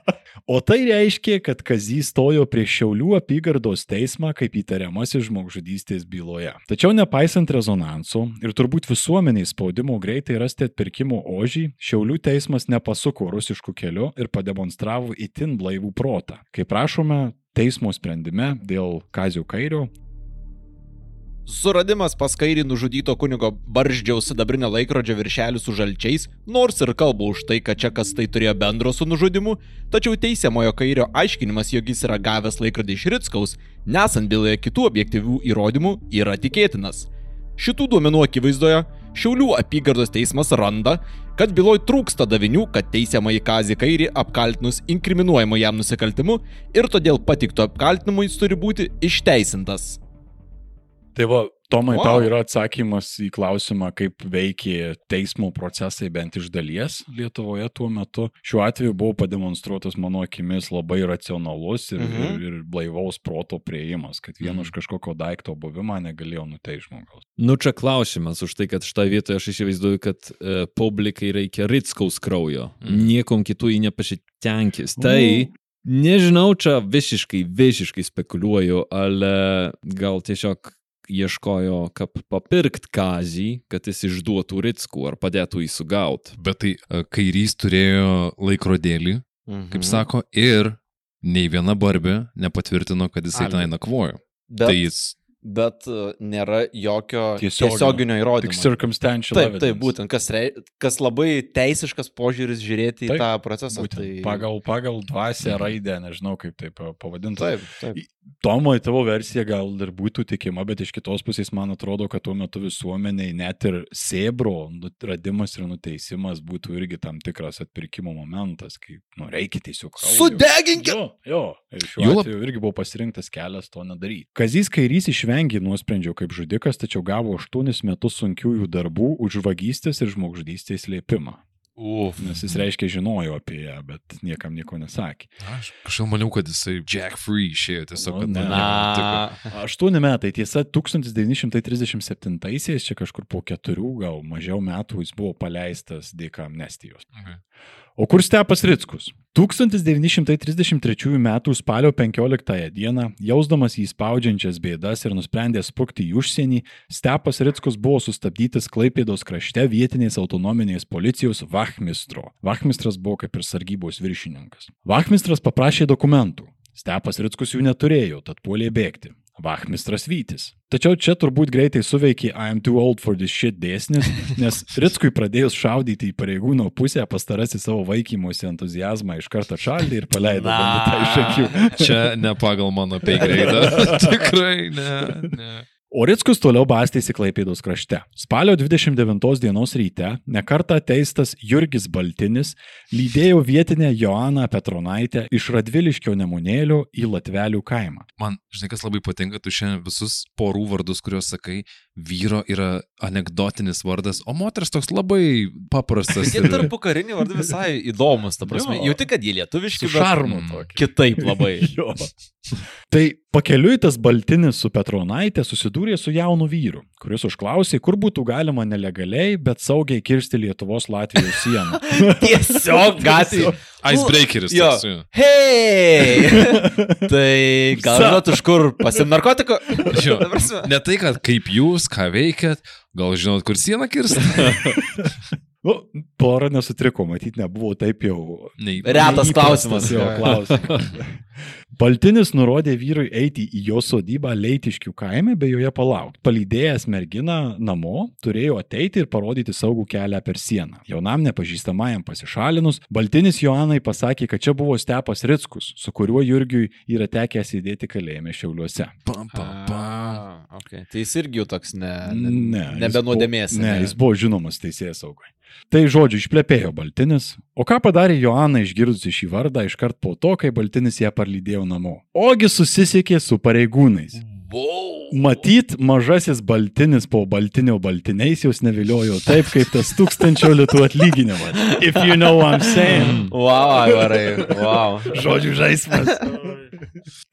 O tai reiškia, kad Kazys stojo prie Šiaulių apygardos teismą kaip įtariamasis žmogžudystės byloje. Tačiau nepaisant rezonanso ir turbūt visuomeniai spaudimo greitai rasti atpirkimo ožį, Šiaulių teismas nepasuko rusiškų kelių ir pademonstravo itin blaivų protą. Kaip prašome, teismo sprendime dėl Kazio Kairio Suradimas pas kairį nužudyto kunigo barždžiaus sidabrinio laikrodžio viršelį su žalčiais, nors ir kalba už tai, kad čia kas tai turėjo bendro su nužudimu, tačiau teisiamojo kairio aiškinimas, jog jis yra gavęs laikrodį iš Ritskaus, nesant byloje kitų objektyvių įrodymų, yra tikėtinas. Šitų duomenų akivaizdoje Šiaulių apygardos teismas randa, kad byloj trūksta davinių, kad teisiamą į Kazį Kairį apkaltinus inkriminuojamu jam nusikaltimu ir todėl patikto apkaltinimu jis turi būti išteisintas. Tai va, Tomai, Wow. tau yra atsakymas į klausimą, kaip veikė teismo procesai bent iš dalies Lietuvoje tuo metu. Šiuo atveju buvo pademonstruotas mano akimis labai racionalus ir, Mhm. mhm. ir, ir blaivaus proto prieimas, kad vien Mhm. už kažkokio daikto buvimą negalėjo nuteisti žmogaus. Nu čia klausimas už tai, kad šitoje vietoje aš įsivaizduoju, kad e, publikai reikia Ritskaus kraujo. Mm. Niekom kitų jį nepasitenkis. Tai nežinau, čia visiškai, visiškai spekuliuoju, ale gal tiesiog ieškojo, kaip papirkt kazį, kad jis išduotų Ritskų ar padėtų jį sugauti. Bet tai a, kairys turėjo laikrodėlį, kaip sako, ir nei viena barbė nepatvirtino, kad jisai Ale. ten nakvojo. Bet, Tai jis bet uh, nėra jokio Tiesioginio. tiesioginio Tik įrodymo. circumstantial Taip, taip, evidence. būtent, kas, rei, kas labai teisiškas požiūris žiūrėti į Taip, tą procesą. Būtent, Tai... pagal, pagal dvasę raidę, nežinau kaip tai pa- pavadinti. Taip, taip. Tomo, tavo versija gal ir būtų tikima, bet iš kitos pusės man atrodo, kad tuo metu visuomeniai net ir sėbro radimas ir nuteisimas būtų irgi tam tikras atpirkimo momentas, kai nu, reikia tiesiog... Sudeginkit! Jo, jo. Ir šiuo Juolab- atveju irgi buvo pasirinktas kelias to nedaryti. Kazys Kairys išvengė nuosprendžio kaip žudikas, tačiau gavo 8 metus sunkiųjų darbų už vagystės ir žmogžudystės slėpimą. Uf. Nes jis reiškia žinojo apie ją, bet niekam nieko nesakė. Aš kažkaip maniau, kad jisai Jack Free išėjo tiesiog. O, kad ne. Na, Aštuoni metai, tiesa, 1937-aisiais, čia kažkur po keturių, gal mažiau metų jis buvo paleistas dėka amnestijos. Okay. O kur Stepas Rickus? 1933 m. spalio 15 d. jausdamas įspaudžiančias bėdas ir nusprendęs sprukti į užsienį, Stepas Rickus buvo sustabdytas Klaipėdos krašte vietinės autonominės policijos Vachmistro. Vachmistras buvo kaip ir sargybos viršininkas. Vachmistras paprašė dokumentų. Stepas Rickus jų neturėjo, tad puolė bėgti. Vachmistras Vytis. Tačiau čia turbūt greitai suveikė I am too old for this shit dėsnis, nes Rickui pradėjus šaudyti į pareigūno pusę, pastarasis savo vaikymosi entuzijazmą iš karto šaldė ir paleido banditą iš akių. Čia ne pagal mano peigreidą. Tikrai ne. ne. O Rickus toliau bastėsi Klaipėdos krašte. Spalio 29 dienos ryte nekarta teistas Jurgis Baltinis lydėjo vietinę Joaną Petronaitę iš Radviliškio nemunėlio į Latvelių kaimą. Man, žinai, kas labai patinka, tu šiandien visus porų vardus, kuriuos sakai, vyro yra anegdotinis vardas, o moters toks labai paprastas. Jie tarpu kariniai vardai visai įdomus, ta prasme. Jo. Jauti, kad jie lietuviški, bet šarmu mm, tokiu. kitaip labai. Tai pakeliui tas Baltinis su Petronaitė susidūrė su jaunu vyru, kuris užklausė, kur būtų galima nelegaliai, bet saugiai kirsti Lietuvos Latvijos sieną. Tiesiog gatvėje. Icebreakeris. Toks, jo. Hei! tai gal žinot, iš kur pasim narkotikų? Jo. Ne tai, kad kaip jūs, ką veikiat, gal žinot, kur sieną kirsti. Nu, pora nesutriko, matyt, nebuvo taip jau. Nei, Retas klausimas. Jo, klausimas. Baltinis nurodė vyrui eiti į jo sodybą Leitiškių kaime bei joje palaukti. Palydėjęs merginą namo, turėjo ateiti ir parodyti saugų kelią per sieną. Jaunam nepažįstamajam pasišalinus, Baltinis Joanai pasakė, kad čia buvo Stepas Rickus, su kuriuo Jurgiui yra tekę sėdėti kalėjime Šiauliuose. Pam, pam, pam. Okay. Tai jis irgi toks ne, ne, Ne, nebenuodėmės. buvo- Ne, jis buvo žinomas teisėjas saugai. Tai žodžiu, išplepėjo Baltinis. O ką padarė Joana išgirdusi šį vardą iškart po to, kai Baltinis ją parlydėjo namo? Ogi susisiekė su pareigūnais. Matyt, mažasis Baltinis po Baltinio Baltiniais jos neviliojo taip, kaip tas tūkstančio litų atlyginimas. If you know what I'm saying. Wow, varai, wow. Žodžių žaismas.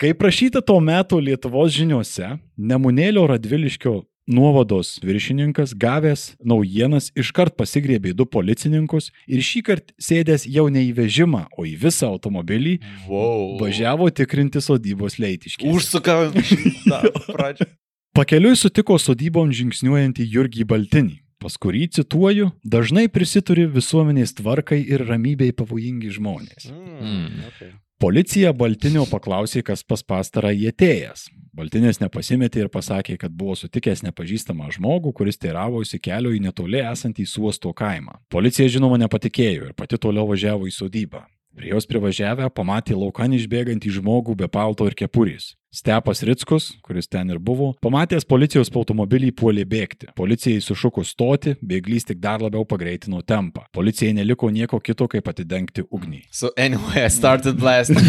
Kaip prašyta tuo metu Lietuvos žiniuose, Nemunėlio Radviliškio nuovados viršininkas gavęs naujienas iškart pasigrėbė du policininkus ir šį kartą sėdęs jau ne į vežimą, o į visą automobilį, wow. važiavo tikrinti sodybos leitiškį. Užsuka. Na, pradžia. Pakeliui sutiko sodybon žingsniuojantį Jurgį Baltinį. Pas kurį, cituoju, dažnai prisituri visuomenės tvarkai ir ramybei pavojingi žmonės. Mm, okay. Policija Baltinio paklausė, kas pas pastarą įtėjęs. Baltinės nepasimetė ir pasakė, kad buvo sutikęs nepažįstamą žmogų, kuris teiravosi kelio į netoli esantį suosto kaimą. Policija žinoma nepatikėjo ir pati toliau važiavo į sodybą. Prie jos privažiavę pamatė laukan išbėgantį žmogų be palto ir kepurės. Stepas Rickus, kuris ten ir buvo, pamatęs policijos automobilį puolė bėgti. Policijai sušukus stoti, bėglys tik dar labiau pagreitino tempą. Policijai neliko nieko kito, kaip atidengti ugnį. So anyway, I started blasting.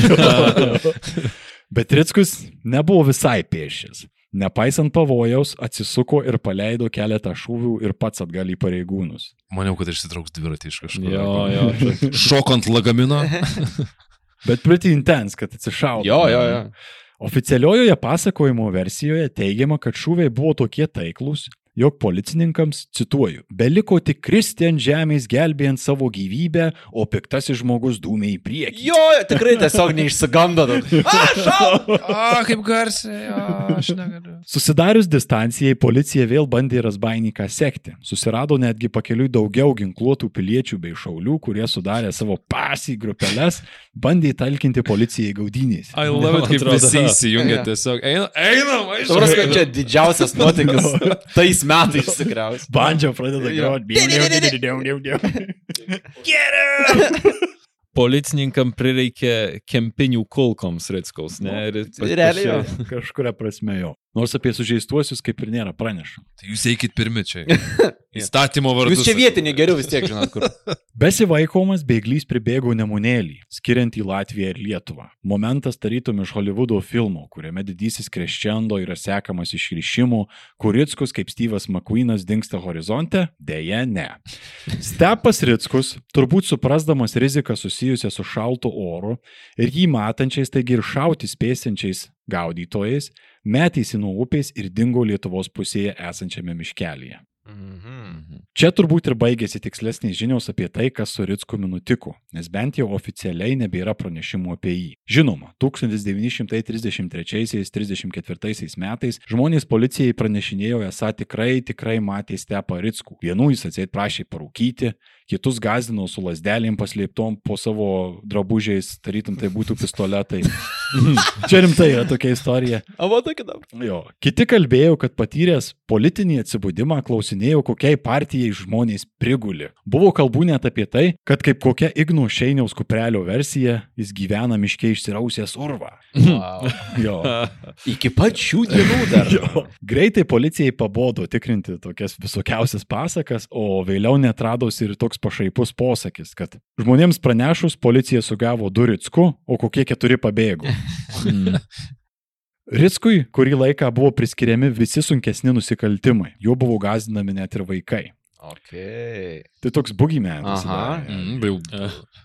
Bet Rickus nebuvo visai pėšęs. Nepaisant pavojaus, atsisuko ir paleido keletą šūvių ir pats atgal į pareigūnus. Maniau, kad išsitrauks dviratį iš kažkur. Jo, jo. Šokant lagamino. Bet pretty intense, kad atsišaudo. jo, jo, jo. Oficialiojoje pasakojimo versijoje teigiama, kad šūviai buvo tokie taiklus, jog policininkams, cituoju, beliko tik kristi ant žemės gelbėjant savo gyvybę, o piktasis žmogus dūmė į priekį. Jo, tikrai tiesiog neišsigando. A, kaip garsiai, a, aš negaliu. Susidarius distancijai, policija vėl bandė Rasbainiką sekti. Susirado netgi pakeliui daugiau ginkluotų piliečių bei šaulių, kurie sudarė savo pasį grupeles, bandė talkinti policijai gaudynės. I love it, kaip visi įsijungia tiesiog. Einam, einam, Supras, kad aišku. čia didžiausias nuotykis tais metais tikriausiai. Bandžio pradeda groti. Policininkam prireikė kempinių kulkoms Ritskaus, ne? Ir pas- Realiai Kažkuria prasme jo. Nors apie sužeistuosius kaip ir nėra pranešama. Tai jūs eikit pirmi čia. Įstatymo vardu. Jūs čia vietiniai geriau vis tiek žinot, kur. Besivaikomas bėglys pribėgo nemunėlį, skiriant į Latviją ir Lietuvą. Momentas tarytum iš Hollywoodo filmo, kuriame didysis kreščendo yra sekamas iš ryšimų, kur Rickus kaip Steve'as McQueenas dinksta horizonte? Deja, ne. Stepas Rickus, turbūt suprasdamas riziką susijusią su šaltu oru ir jį matančiais, taigi ir šauti spėsiančiais gaudytojais, metėsi nuo upės ir dingo Lietuvos pusėje esančiame miškelėje. Mhm. Čia turbūt ir baigėsi tikslesnės žinios apie tai, kas su Ritskumi nutiko, nes bent jau oficialiai nebėra pranešimų apie jį. Žinoma, 1933-34 metais žmonės policijai pranešinėjo, esą tikrai, tikrai matė Stepą Ritskų. Vienų jis atseit prašė parūkyti, kitus gazdino su lasdelėm paslėptom po savo drabužiais, tarytum tai būtų pistoletai. Čia rimtai yra tokia istorija. O, va, tokia dabar. Jo. Kiti kalbėjo, kad patyręs politinį atsibudimą klausinėjo, kokiai partijai žmonės priguli. Buvo kalbų net apie tai, kad kaip kokia Igno Šeiniaus kuprelio versija, jis gyvena miškiai išsirausęs urvą. Wow. Jo. Iki pat šių dienų dar. Jo. Greitai policijai pabodo tikrinti tokias visokiausias pasakas, o vėliau netradosi ir toks pašaipus posakis, kad žmonėms pranešus policija sugavo du Ritsku, o kokie keturi pabėgo. Ritskui kurį laiką buvo priskiriami visi sunkesni nusikaltimai, juo buvo gazdinami net ir vaikai. Okay. Tai toks bugymenas. Aha. Mm, jau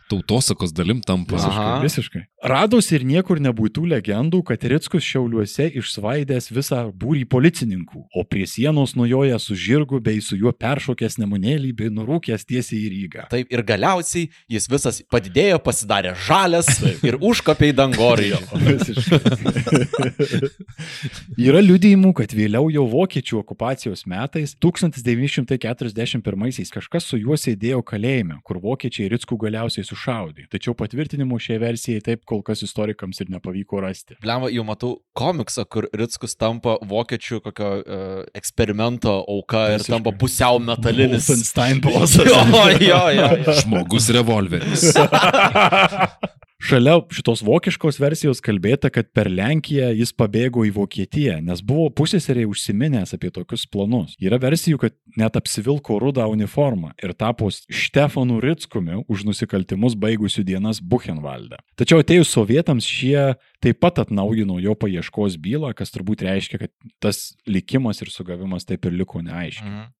tautosakos dalim tampa. Aha. Visiškai, visiškai. Radosi ir niekur nebūtų legendų, kad Rickus Šiauliuose išsvaidęs visą būrį policininkų, o prie sienos nujoja su žirgu bei su juo peršokęs nemunėlį bei nurūkęs tiesiai į Rygą. Taip, ir galiausiai jis visas padidėjo, pasidarė žalias ir užkopė į dangorį. Yra liudijimų, kad vėliau jau vokiečių okupacijos metais 1941-aisiais kažkas su juo sėdėjo kalėjime, kur vokiečiai Rickų galiausiai sušaudė. Tačiau patvirtinimų šiai versijai taip kol kas istorikams ir nepavyko rasti. Blemba, jau matau komiksą, kur Rickus tampa vokiečių kokio uh, eksperimento auka ir Visiškai. tampa pusiau metalinis. Wolfenstein bosas. Jo, jo, jo. jo. Žmogus revolveris. Šalia šitos vokiškos versijos kalbėta, kad per Lenkiją jis pabėgo į Vokietiją, nes buvo pusėseriai užsiminęs apie tokius planus. Yra versijų, kad net apsivilko rudą uniformą ir tapo Štefanu Ritskumi už nusikaltimus baigusių dienas Buchenvalde. Tačiau atėjus sovietams šie taip pat atnaujino jo paieškos bylą, kas turbūt reiškia, kad tas likimas ir sugavimas taip ir liko neaiškiai. Mhm.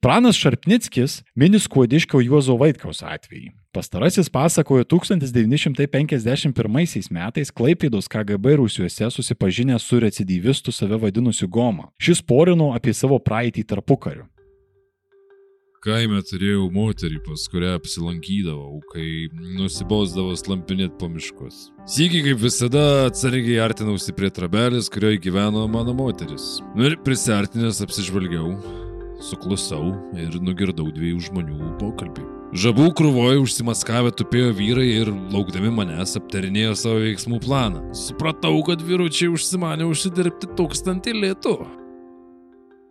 Pranas Šarpnickis mini skuodiškio Juozo Vaitkaus atvejį. Pastarasis pasakojo 1951 metais Klaipėdos KGB Rusijuose susipažinęs su recidyvistu save vadinusiu Goma. Šis porino apie savo praeitį tarpukariu. Kaime turėjau moterį, pas kurią apsilankydavau, kai nusibosdavo slampinėt po miškus. Sykį kaip visada atsargiai artinausi prie trabelės, kurioje gyveno mano moteris. Nu ir prisartinęs apsižvalgiau, suklusau ir nugirdau dviejų žmonių pokalbį. Žabų krūvoje užsimaskavę tupėjo vyrai ir laukdami manęs aptarinėjo savo veiksmų planą. Supratau, kad vyručiai užsimanė užsidirbti tūkstantį lietų.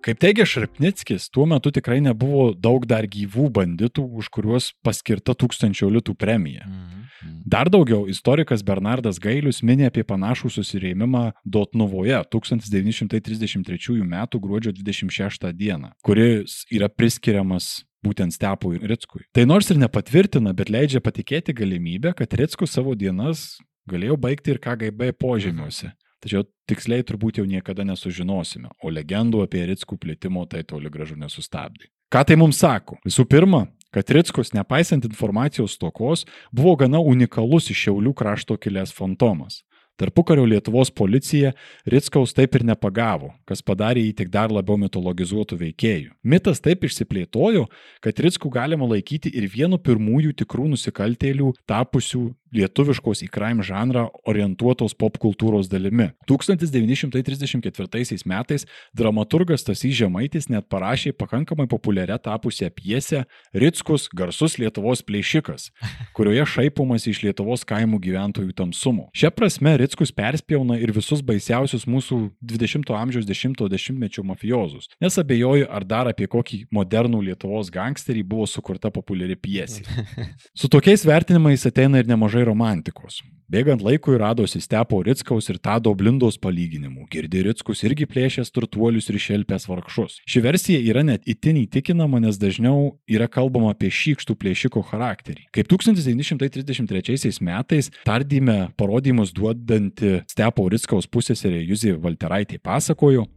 Kaip teigia Šarpnickis, tuo metu tikrai nebuvo daug dar gyvų banditų, už kuriuos paskirta tūkstančio litų premija. Mhm. Dar daugiau istorikas Bernardas Gailius minė apie panašų susirėmimą Dotnuvoje 1933 m. gruodžio 26 d., kuris yra priskiriamas būtent Stepui Ritskui. Tai nors ir nepatvirtina, bet leidžia patikėti galimybę, kad Ritskus savo dienas galėjo baigti ir KGB požemiuose. Tačiau tiksliai turbūt jau niekada nesužinosime, o legendų apie Ritskų plėtimo tai toli gražu nesustabdė. Ką tai mums sako? Visų pirma, kad Ritskus, nepaisant informacijos stokos, buvo gana unikalus iš Šiaulių krašto kilęs fantomas. Tarpukario Lietuvos policija Ritskaus taip ir nepagavo, kas padarė jį tik dar labiau mitologizuotų veikėjų. Mitas taip išsiplėtojo, kad Ritskų galima laikyti ir vienu pirmųjų tikrų nusikaltėlių tapusių lietuviškos į crime žanrą orientuotos popkultūros dalimi. 1934 metais dramaturgas Tasys Žemaitis net parašė pakankamai populiaria tapusią pjesę Ritskus garsus Lietuvos plėšikas, kurioje šaipomas iš Lietuvos kaimų gyventojų tamsumo. Šia prasme Ritskus perspjauna ir visus baisiausius mūsų 20-ojo amžiaus 10-mečio mafiozus, nes abejoju, ar dar apie kokį modernų Lietuvos gangsterį buvo sukurta populiari pjesė. Su tokiais vertinimais ateina ir nemažai romantikos. Bėgant laikui radosi Stepo Ritskaus ir Tado Blindos palyginimų. Girdi Ritskus irgi plėšęs turtuolius ir šelpęs vargšus. Ši versija yra net itin įtikinama, nes dažniau yra kalbama apie šykštų plėšiko charakterį. Kaip 1933 metais tardyme parodymus duodanti Stepo Ritskaus pusėserė Juzė Valteraitė pasakojo,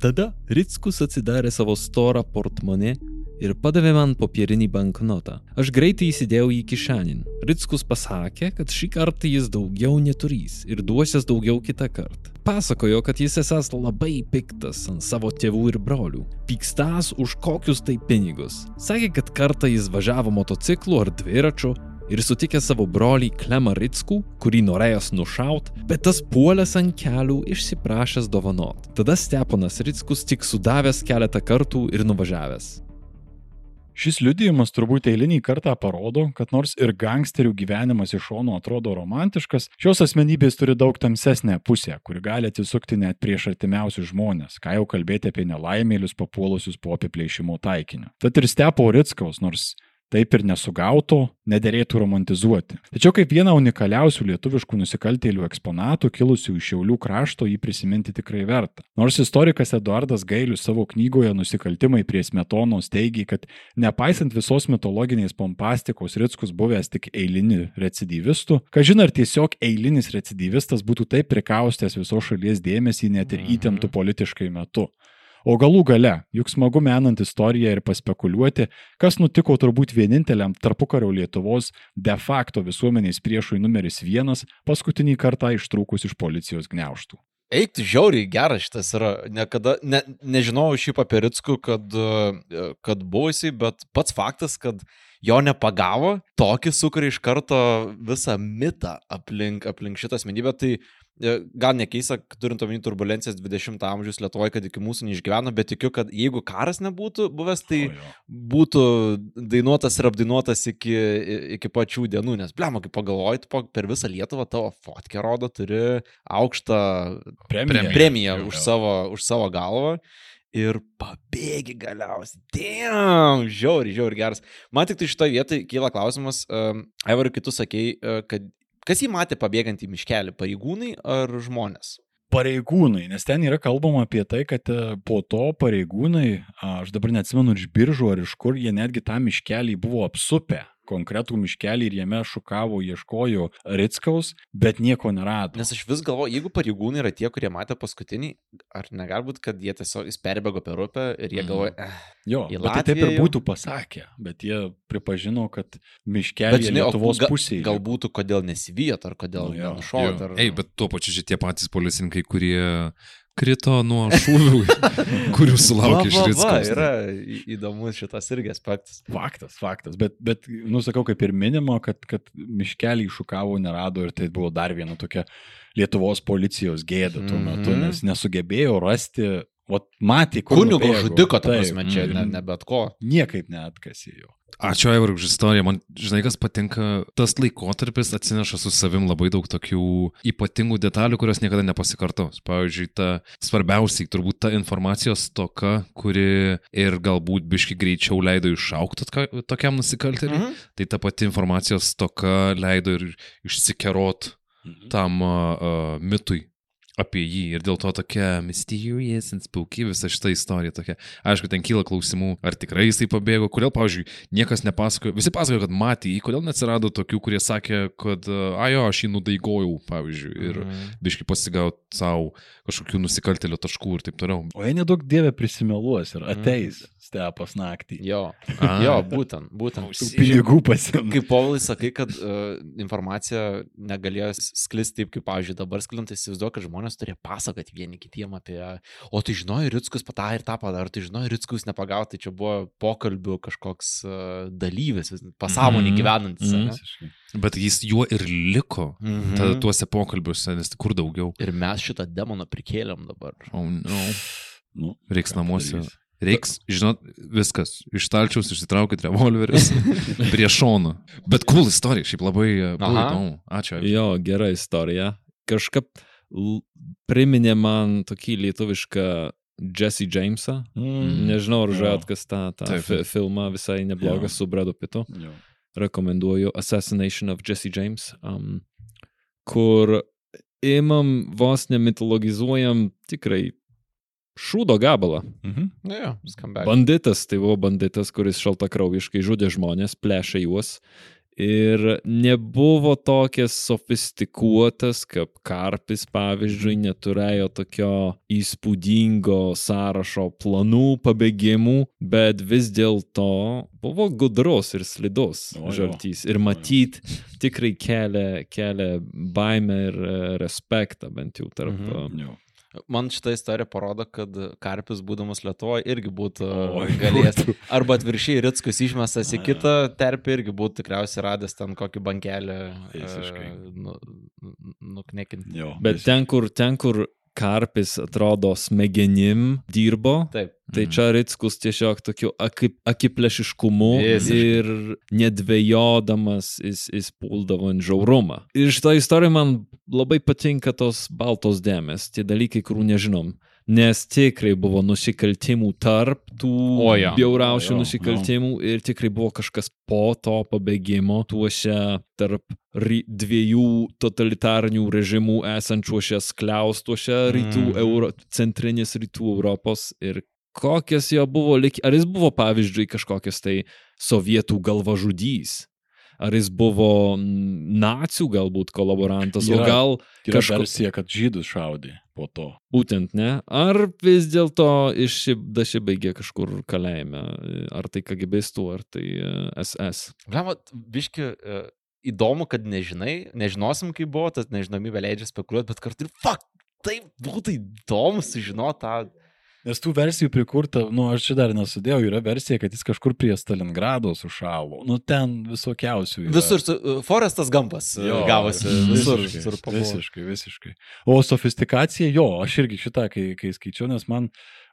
Tada Rickus atsidarė savo storą portmonė ir padavė man popierinį banknotą. Aš greitai įsidėjau į kišenin. Rickus pasakė, kad šį kartą jis daugiau neturys ir duosies daugiau kitą kartą. Pasakojo, kad jis esas labai piktas ant savo tėvų ir brolių. Pykstas už kokius tai pinigus. Sakė, kad kartą jis važiavo motociklu ar dviračiu ir sutikė savo brolį Klemą Ritskų, kurį norėjęs nušaut, bet tas puolęs ant kelių išsiprašęs dovanot. Tada Steponas Ritskus tik sudavęs keletą kartų ir nuvažiavęs. Šis liudijimas turbūt eilinį kartą parodo, kad nors ir gangsterių gyvenimas iš šono atrodo romantiškas, šios asmenybės turi daug tamsesnę pusę, kuri gali atsisukti net prieš artimiausius žmonės, ką jau kalbėti apie nelaimėlius papuolusius po apiplėšimo taikinio. Tad ir Stepo Ritskaus, nors taip ir nesugauto, nederėtų romantizuoti. Tačiau kaip vieną unikaliausių lietuviškų nusikaltėlių eksponatų kilusių iš Šiaulių krašto jį prisiminti tikrai verta. Nors istorikas Eduardas Gailius savo knygoje Nusikaltimai prie smetonos teigia, kad nepaisant visos mitologinės pompastikos Ritskus buvęs tik eiliniu recidyvistu, kažin ar tiesiog eilinis recidyvistas būtų taip prikaustęs visos šalies dėmesį net ir įtemptų politiškai metu. O galų gale, juk smagu menant istoriją ir paspekuliuoti, kas nutiko turbūt vieninteliam tarpukario Lietuvos de facto visuomenės priešui numeris vienas paskutinį kartą ištrūkus iš policijos gneuštų. Eik, tu žiauriai geras šitas yra. Niekada, ne, nežinojau šiaip apie Ritskų, kad, e, kad buvusiai, bet pats faktas, kad jo nepagavo, tokį sukuria iš karto visą mitą aplink, aplink šitą asmenybę. Tai e, gal nekeista, turint omeny turbulencijas 20-ojo amžiaus Lietuvoje, kad iki mūsų neišgyveno, bet tikiu, kad jeigu karas nebūtų buvęs, tai O jo. būtų dainuotas ir apdainuotas iki, iki pačių dienų, nes, blemo, kaip pagalvoji, tu po- per visą Lietuvą tavo fotkę rodo, turi aukštą Premija. premiją Jo, už savo, už savo galvą ir pabėgi galiausiai. Damn, žiauri, žiauri geras. Man tik tai šitoje vietoje kyla klausimas, um, Aivarai, kai tu sakei, uh, kad kas jį matė pabėgant į miškelį, pareigūnai ar žmonės? Pareigūnai, nes ten yra kalbama apie tai, kad e, po to pareigūnai, aš dabar neatsimenu iš biržų ar iš kur, jie netgi tą miškelį buvo apsupę, konkretų miškelį ir jame šukavo, ieškojo Ritskaus, bet nieko nerado. Nes aš vis galvoju, jeigu pareigūnai yra tie, kurie matė paskutinį, ar negali būti, kad jie tiesiog jis perbėgo per upę ir jie Mhm. galvoja, eh, Jo, tai taip ir būtų pasakę, bet jie pripažino, kad miškelį žinai, Lietuvos ga- pusėje. Galbūt kodėl nesivijot, ar kodėl Nu nenušovot. Ar... Ei, bet tuo pačiu šitie patys policininkai, kurie krito nuo šūvių, kurių sulaukė iš Ritskaus. yra įdomus šitas irgi aspektas. Faktas, faktas, bet, bet nusakau, kaip ir minimo, kad, kad miškelį iššukavo, nerado ir tai buvo dar viena tokia Lietuvos policijos gėda tuo metu, Mhm. nes nesugebėjo rasti, o matė, kur Kunigo nubėgo. žudiko, ta prasme, čia ir ne, ne bet ko. Niekaip neatkasė jo. Ačiū, Aivar, už istoriją. Man, žinai, kas patinka, tas laikotarpis atsineša su savim labai daug tokių ypatingų detalių, kurios niekada nepasikartos. Pavyzdžiui, ta svarbiausiai, turbūt ta informacijos toka, kuri ir galbūt biški greičiau leido išaukti tokiam nusikaltėliui, Mhm. tai ta pati informacijos toka leido ir išsikerot tam uh, uh, mitui apie jį ir dėl to tokia mysterious and spooky visa šita istorija tokia. Aišku, ten kyla klausimų, ar tikrai jisai pabėgo, kodėl, pavyzdžiui, niekas nepasakojo, visi pasakojo, kad matė jį, kodėl neatsirado tokių, kurie sakė, kad, ajo, aš jį nudaigojau, pavyzdžiui, ir Mhm. biški pasigaut savo kažkokių nusikaltelio taškų ir taip toliau. O jei nedaug dievė prisimeluos ir Mhm. ateis stepas naktį. Jo, A. jo, būtent, būtent. Tų pinigų pasiimti. Kaip Povilai sakai, kad uh, informacija negalėjo sklisti taip, kaip, pavyzdžiui, dabar sklinta, įsivaizduoju, kad žmonės turėjo pasakoti vieni kitiem apie, o tai žinojai, Ritskus patarė ir tą padarė, ar tai žinojai, Ritskus nepagauti, tai čia buvo pokalbių kažkoks uh, dalyvis, vis- pasąmonį Mhm. gyvenantis. Mhm. ane? Bet jis juo ir liko Mhm. ta, tuose pokalbiuose, nes kur daugiau. Ir mes šitą demoną prikėlėm dabar. Oh, no. Nu, Reiks namuose. padarysi? Reiks, žinot, viskas. Iš stalčiaus išsitraukit revolverius prie šono. Bet cool istorija, šiaip labai buvo Aha. įdomu. Ačiū. Jo, gera istorija. Kažkaip priminė man tokį lietuvišką Jesse Jamesą. Mm. Nežinau, ar Jo. žiūrėjot, kas tą, tą fi filmą visai neblogas Jo. su Bradu Pitu. Jo. Rekomenduoju Assassination of Jesse James, um, kur imam vos nemitologizuojam tikrai šūdo gabalą. Mhm. Jo, skambėjo. Banditas, tai buvo banditas, kuris šaltakraujiškai žudė žmonės, plešė juos. Ir nebuvo tokias sofistikuotas, kaip Karpis, pavyzdžiui, neturėjo tokio įspūdingo sąrašo planų, pabėgimų, bet vis dėlto buvo gudros ir slidus žaltys. Ir matyt, tikrai kelia, kelia baimę ir e, respektą bent jau tarp Mhm. Man šitą istoriją parodo, kad Karpis, būdamas Lietuvoje, irgi būtų Oi, galėjęs. Arba atviršiai Ritskus išmestas į kitą terpį irgi būtų tikriausiai radęs ten kokį bankelį. Visiškai. e, Nu, nu- nuknekinti. Jo. Bet ten, kur, ten, kur Karpis atrodo smegenim dirbo, Taip. Tai čia Ritskus tiesiog tokiu akip, akiplešiškumu Visiškai. ir nedvėjodamas jis, jis puldavo ant žiaurumą. Ir šitą istoriją man labai patinka tos baltos dėmes, tie dalykai, kurių nežinom. Nes tikrai buvo nusikaltimų tarp tų O jo. bjauriausių O jo, nusikaltimų ir tikrai buvo kažkas po to pabėgimo tuose tarp dviejų totalitarinių režimų esančiuose skliaustuose rytų Mhm. Euro, centrinės rytų Europos ir kokias jo buvo, ar jis buvo pavyzdžiui kažkokias tai sovietų galvažudys, ar jis buvo nacijų galbūt kolaborantas, o Yra. gal Yra kažko- versija, kad žydus šaudė po to. būtent ne, ar vis dėlto dašibaigė kažkur kalėjime, ar tai KGBistų, ar tai e, SS. Galima, biški, e, įdomu, kad nežinai, nežinosim, kaip buvo, tas nežinomybė leidžia spekuliuoti, bet kartu ir fuck, tai būtų įdomu sužinoti tą. Nes tų versijų prikurta, nu aš čia dar nesudėjau, yra versija, kad jis kažkur prie Stalingrado sušalo. Nu ten visokiausių. Yra. Visur, su, e, Forestas Gampas e, Jo, gavosi, visur, visiškai, visur. Visiškai, visiškai. O sofistikacija, jo, aš irgi šitą, kai, kai skaičiau, nes man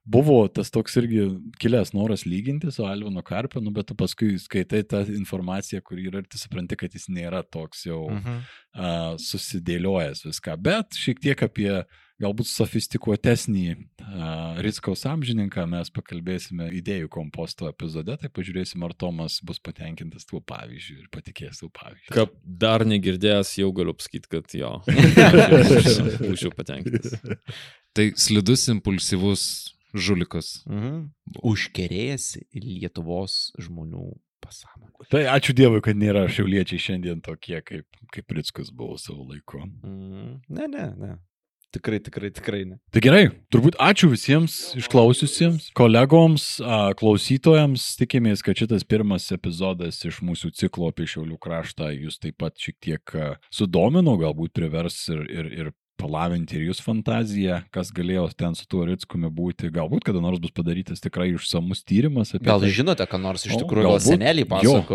buvo tas toks irgi kilęs noras lyginti su Alvino Karpinu, bet tu paskui skaitai tą informaciją, kur yra ir tu supranti, kad jis nėra toks jau Mhm. a, susidėliojęs viską. Bet šiek tiek apie galbūt sofistikuotesnį a, Ritskaus amžininką mes pakalbėsime idėjų komposto epizode, tai pažiūrėsim, ar Tomas bus patenkintas tuo pavyzdžiu ir patikės tuo pavyzdžiu. Kaip dar negirdėjęs, jau galiu pasakyti, kad jo. Būčiau patenkintas. Tai slidus, impulsyvus žulikas. Mhm. Užkerėjęs Lietuvos žmonių pasąmonę. Tai ačiū Dievui, kad nėra šiauliečiai šiandien tokie, kaip, kaip Ritskus buvo savo laiku. Mhm. Ne, ne, ne. Tikrai, tikrai, tikrai ne. Tai gerai, turbūt ačiū visiems išklausiusiems, kolegoms, klausytojams. Tikimės, kad šitas pirmas epizodas iš mūsų ciklo apie Šiaulių kraštą jūs taip pat šiek tiek sudomino, galbūt privers ir, ir, ir palavinti ir jūs fantaziją, kas galėjo ten su tuo Ritskumi būti. Galbūt kada nors bus padarytas tikrai išsamus tyrimas apie Gal tai. žinote, ką nors iš O, tikrųjų, gal galbūt. seneliai Jo, ir-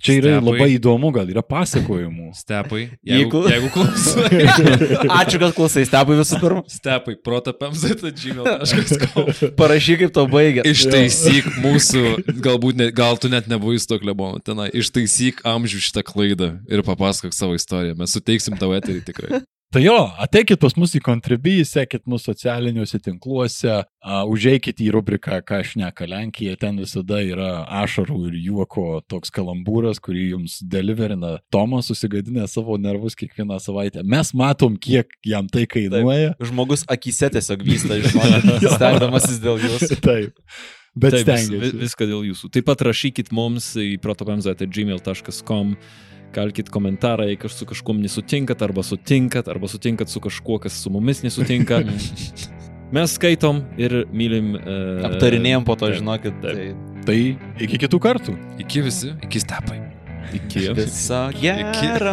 Čia yra Stepai. labai įdomu, gal yra pasakojimų. Stepai, Jeigu- jeigu, jeigu klausai. Ačiū, kad klausai, stepai visų pirma. Stepai, protapemzeta.gmail.com. Parašyk, kaip to baigė. Ištaisyk mūsų, galbūt, ne, gal tu net nebuvai su to klebonu tenai, ištaisyk amžių šitą klaidą ir papasakok savo istoriją. Mes suteiksim tau eterį tikrai. Tai jo, ateikit pas mus į Contribui, sekit mūsų socialiniuose tinkluose, uh, užeikit į rubriką Ką šneka Lenkija, ten visada yra ašarų ir juoko toks kalambūras, kurį jums deliverina Tomas susigadinę savo nervus kiekvieną savaitę. Mes matom, kiek jam tai kainuoja. Žmogus akise tiesiog vysta, žinot, stengdamasis dėl jūsų. Taip. Bet Taip, vis, viską dėl jūsų. Taip pat rašykit mums į protopemza.gmail.com, kalkit komentarą, jei kaž su kažkuom nesutinkat, arba sutinkat, arba sutinkat su kažkuo, kas su mumis nesutinka. Mes skaitom ir mylim. Uh, Aptarinėjom po to, taip, žinokit. taip. Tai Tai iki kitų kartų. Iki visi, iki stepai. Iki. visa gera.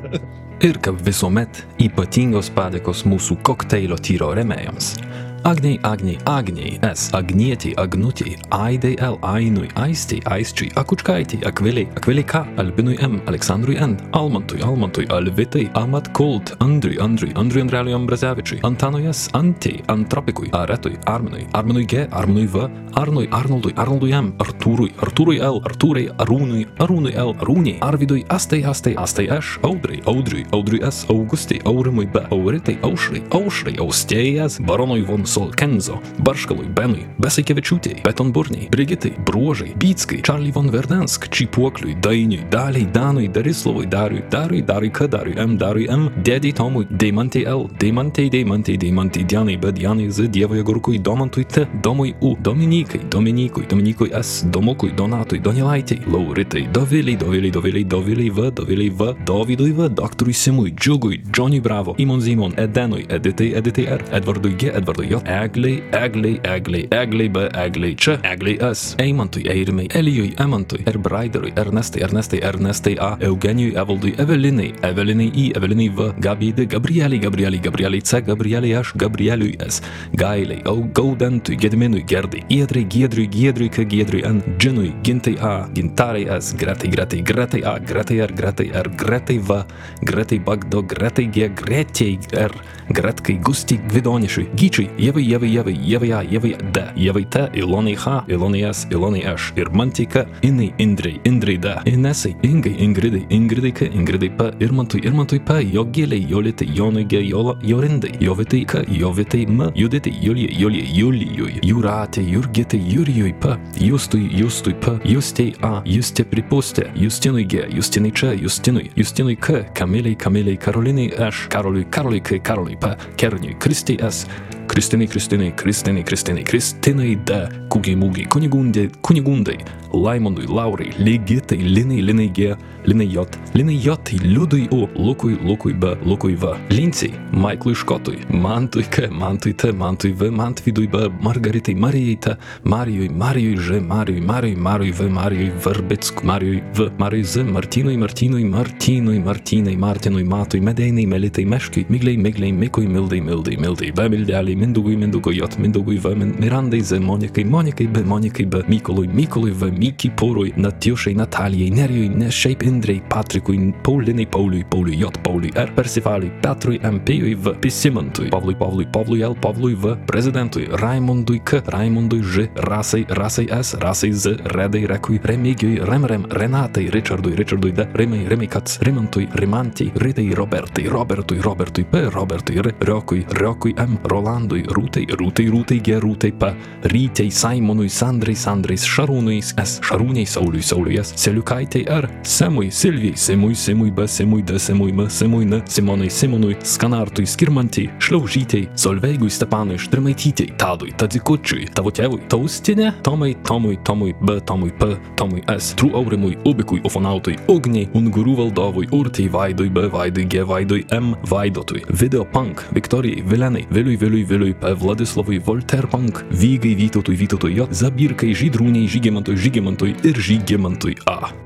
Ir kaip visuomet, ypatingos padėkos mūsų kokteilio tyro remėjams. Agniai, Agniai, Agniai, S, Agnietį, Agnutį, Aidai L, Ainui, Aistį, Aisčiui, Akučkaitį, Akviliai, Akviliai K, Albinui M, Aleksandrui N, Almantui, Almantui, Alvitai, Amat Kult, Andriui, Andriui, Andriui Andreliui Ambrazevičiui, Antanui S, Antijai, Antropikui, Aretui, Arminui, Arminui G, Arminui V, Arnui, Arnoldui, Arnoldui M, Artūrui, Artūrui L, Artūrai, Arūnui, Arūnui L, Arūniai, Arvidui, Astai, Astai, Astai Š, Audrai, Audriui, Audriui S, Augustai, Aurimui B, Auritai, Aušrai, Aušrai, Austėjas, Baronui von Solkenzo, Barškalui, Benui, Besaikevičiūtėjai, Betonburniai, Brigitai, Bruožai, Bytskai, Charlie von Verdensk, Čipuokliui, Dainiui, Daliai, Danui, Darislavui, Dariui, Dariui, Dariui K, Dariui M, Dariui M, Dėdei Tomui, Deimantei L, Deimantei, Deimantei, Deimantei, Dianai, B, Dianai Z, Dievui Agurkui, Domantui T, Domui U, Dominikai, Dominikui, Dominikui S, Domukui, Donatui, Donilaitei, Lauritai, Doviliai, Doviliai, Doviliai, Doviliai V, Doviliai V, Dovydui V, Doktorui Simui, Džiugui, Džoniui Bravo, Imon Zimon, Edenui, Editai, Editai R, Edvardui G, Edvardui J, Egliai, Egliai, Egliai, Egliai B, Egliai Č, Egliai S, Eimantui, Eirimai, Elijui, Emantui, Erbraiderui, Ernestai, Ernestai, Ernestai A, Eugenijui, Evaldui, Evelinai, Evelinai I, Evelinai V, Gabydai, Gabrieliai, Gabrieliai, Gabrieliai C, Gabrieliai Aš, Gabrieliui S, Gailiai, Au, Gaudentui, Gediminui, Gerdai, Giedrai, Giedriui, Giedriui K, Giedriui N, Džinui, Gintai A, Gintarai S, Gretai, Gretai, Gretai A, Gretai R, Gretai R, Gretai V, Gretai Bagdo, Gretai G, Gretiai R, Gretkai, Gusti, Gvidonišui, Gyčiui, Jevai, Jevai, Jevai, Jevai A, Jevai D, Jevai T, Ilonai H, Ilonai S, Ilonai Š. Ir Mantika, Inai, Indrai, Indrai D, Inesai, Ingai, Ingridai, Ingridai K, Ingridai P, Irmantui, Irmantui P, Jogėliai, Jolitai, Jonui G, Jola, Jorindai, Jovitai K, Jovitai M, Juditai, Julijai, Julijai, Julijui, Jūratė, Jurgitai, Jurijui P, Justui, Justui P, Justei A, Justė Pripūstė, Justinui G, Justinai Č, Justinui, Justinui K, Kamiliai, Kamiliai, Karolinai Š, Karoliui, Karoliui K, Karoliui P, Kerniui, Kristei S, Kristinai, Kristinai, Kristinai, Kristinai, Kristinai D, Kugiai Mūgiai, Kunigundai, Kunigundai, Laimondui, Laurai, Ligitai, Linai, Linai G, Linai J, Linai J, Liudui U, Lukui, Lukui B, Lukui V, Linciai, Maiklui Škotui, Mantui K, Mantui T, Mantui V, Mantvidui B, Margaritai, Marijai T, Marijui, Marijui Ž, Marijui, Marijui, Marijui V, Marijui Verbitsk, Marijui V, Marijui Z, Martinui, Martinui, Martinui, Martinai, Martinui, Matui, Medeinai, Melitai, Meškai, Migliai, Migliai, Mikui, Mildai, Mildai, Mildai, B, Віталій, Мендугуй, Мендугуй, Йот, Мендугуй, В, Мірандей, Зе, Монякий, Монякий, Б, Монякий, Б, Міколуй, Міколуй, В, Мікі, Поруй, Натюшей, Наталієй, Нерюй, Не, Шейп, Індрей, Патрикуй, Пауліний, Паулюй, Паулюй, Йот, Паулюй, Р, Персифалій, Петруй, Емпіюй, В, Пісімонтуй, Павлуй, Павлуй, Павлуй, Л, Павлуй, В, Президентуй, Раймондуй, К, Раймондуй, Ж, Расей, Расей, С, Расей, З, Редей, Рекуй, Ремігюй, Ремрем, Ренатей, Ричардуй, Ричардуй, Д, Римей, Римікац, Римантуй, Римантій, Ридей, Робертий, Робертуй, Робертуй, П, Робертуй, Р, Рьокуй, Рьокуй, М, Ролан, Rolandui, Rūtai, Rūtai, Rūtai G, Rūtai P, Rytei, Simonui, Sandrai, Sandrais, Šarūnui S, Šarūniai, Sauliui, Sauliui S, Seliukaitai R, Semui, Silvijai, Simui, Simui B, Simui D, Simui M, Simui N, Simonai, Simonui, Skanartui, Skirmantijai, Šliaužytei, Solveigui, Stepanui, Štrimaitytei, Tadui, Tadzikučiui, tavo tėvui, Taustinė, Tomai, Tomui, Tomui B, Tomui P, Tomui S, Trų Aurimui, Ubikui, Ufonautui, Ugniai, Ungurų valdovui, Urtai, Vaidui B, Vaidui G, Vaidui M, Vaidotui, Video Punk, Viktorijai, Vilenai, Viliui, Viliui, Viliui P, Vladislavui, Volter Punk, Vygai, Vytautui, Vytautui J, Zabirkai, Žydrūniai, Žygimantui, Žygimantui ir Žygimantui A.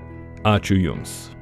Ačiū Jums.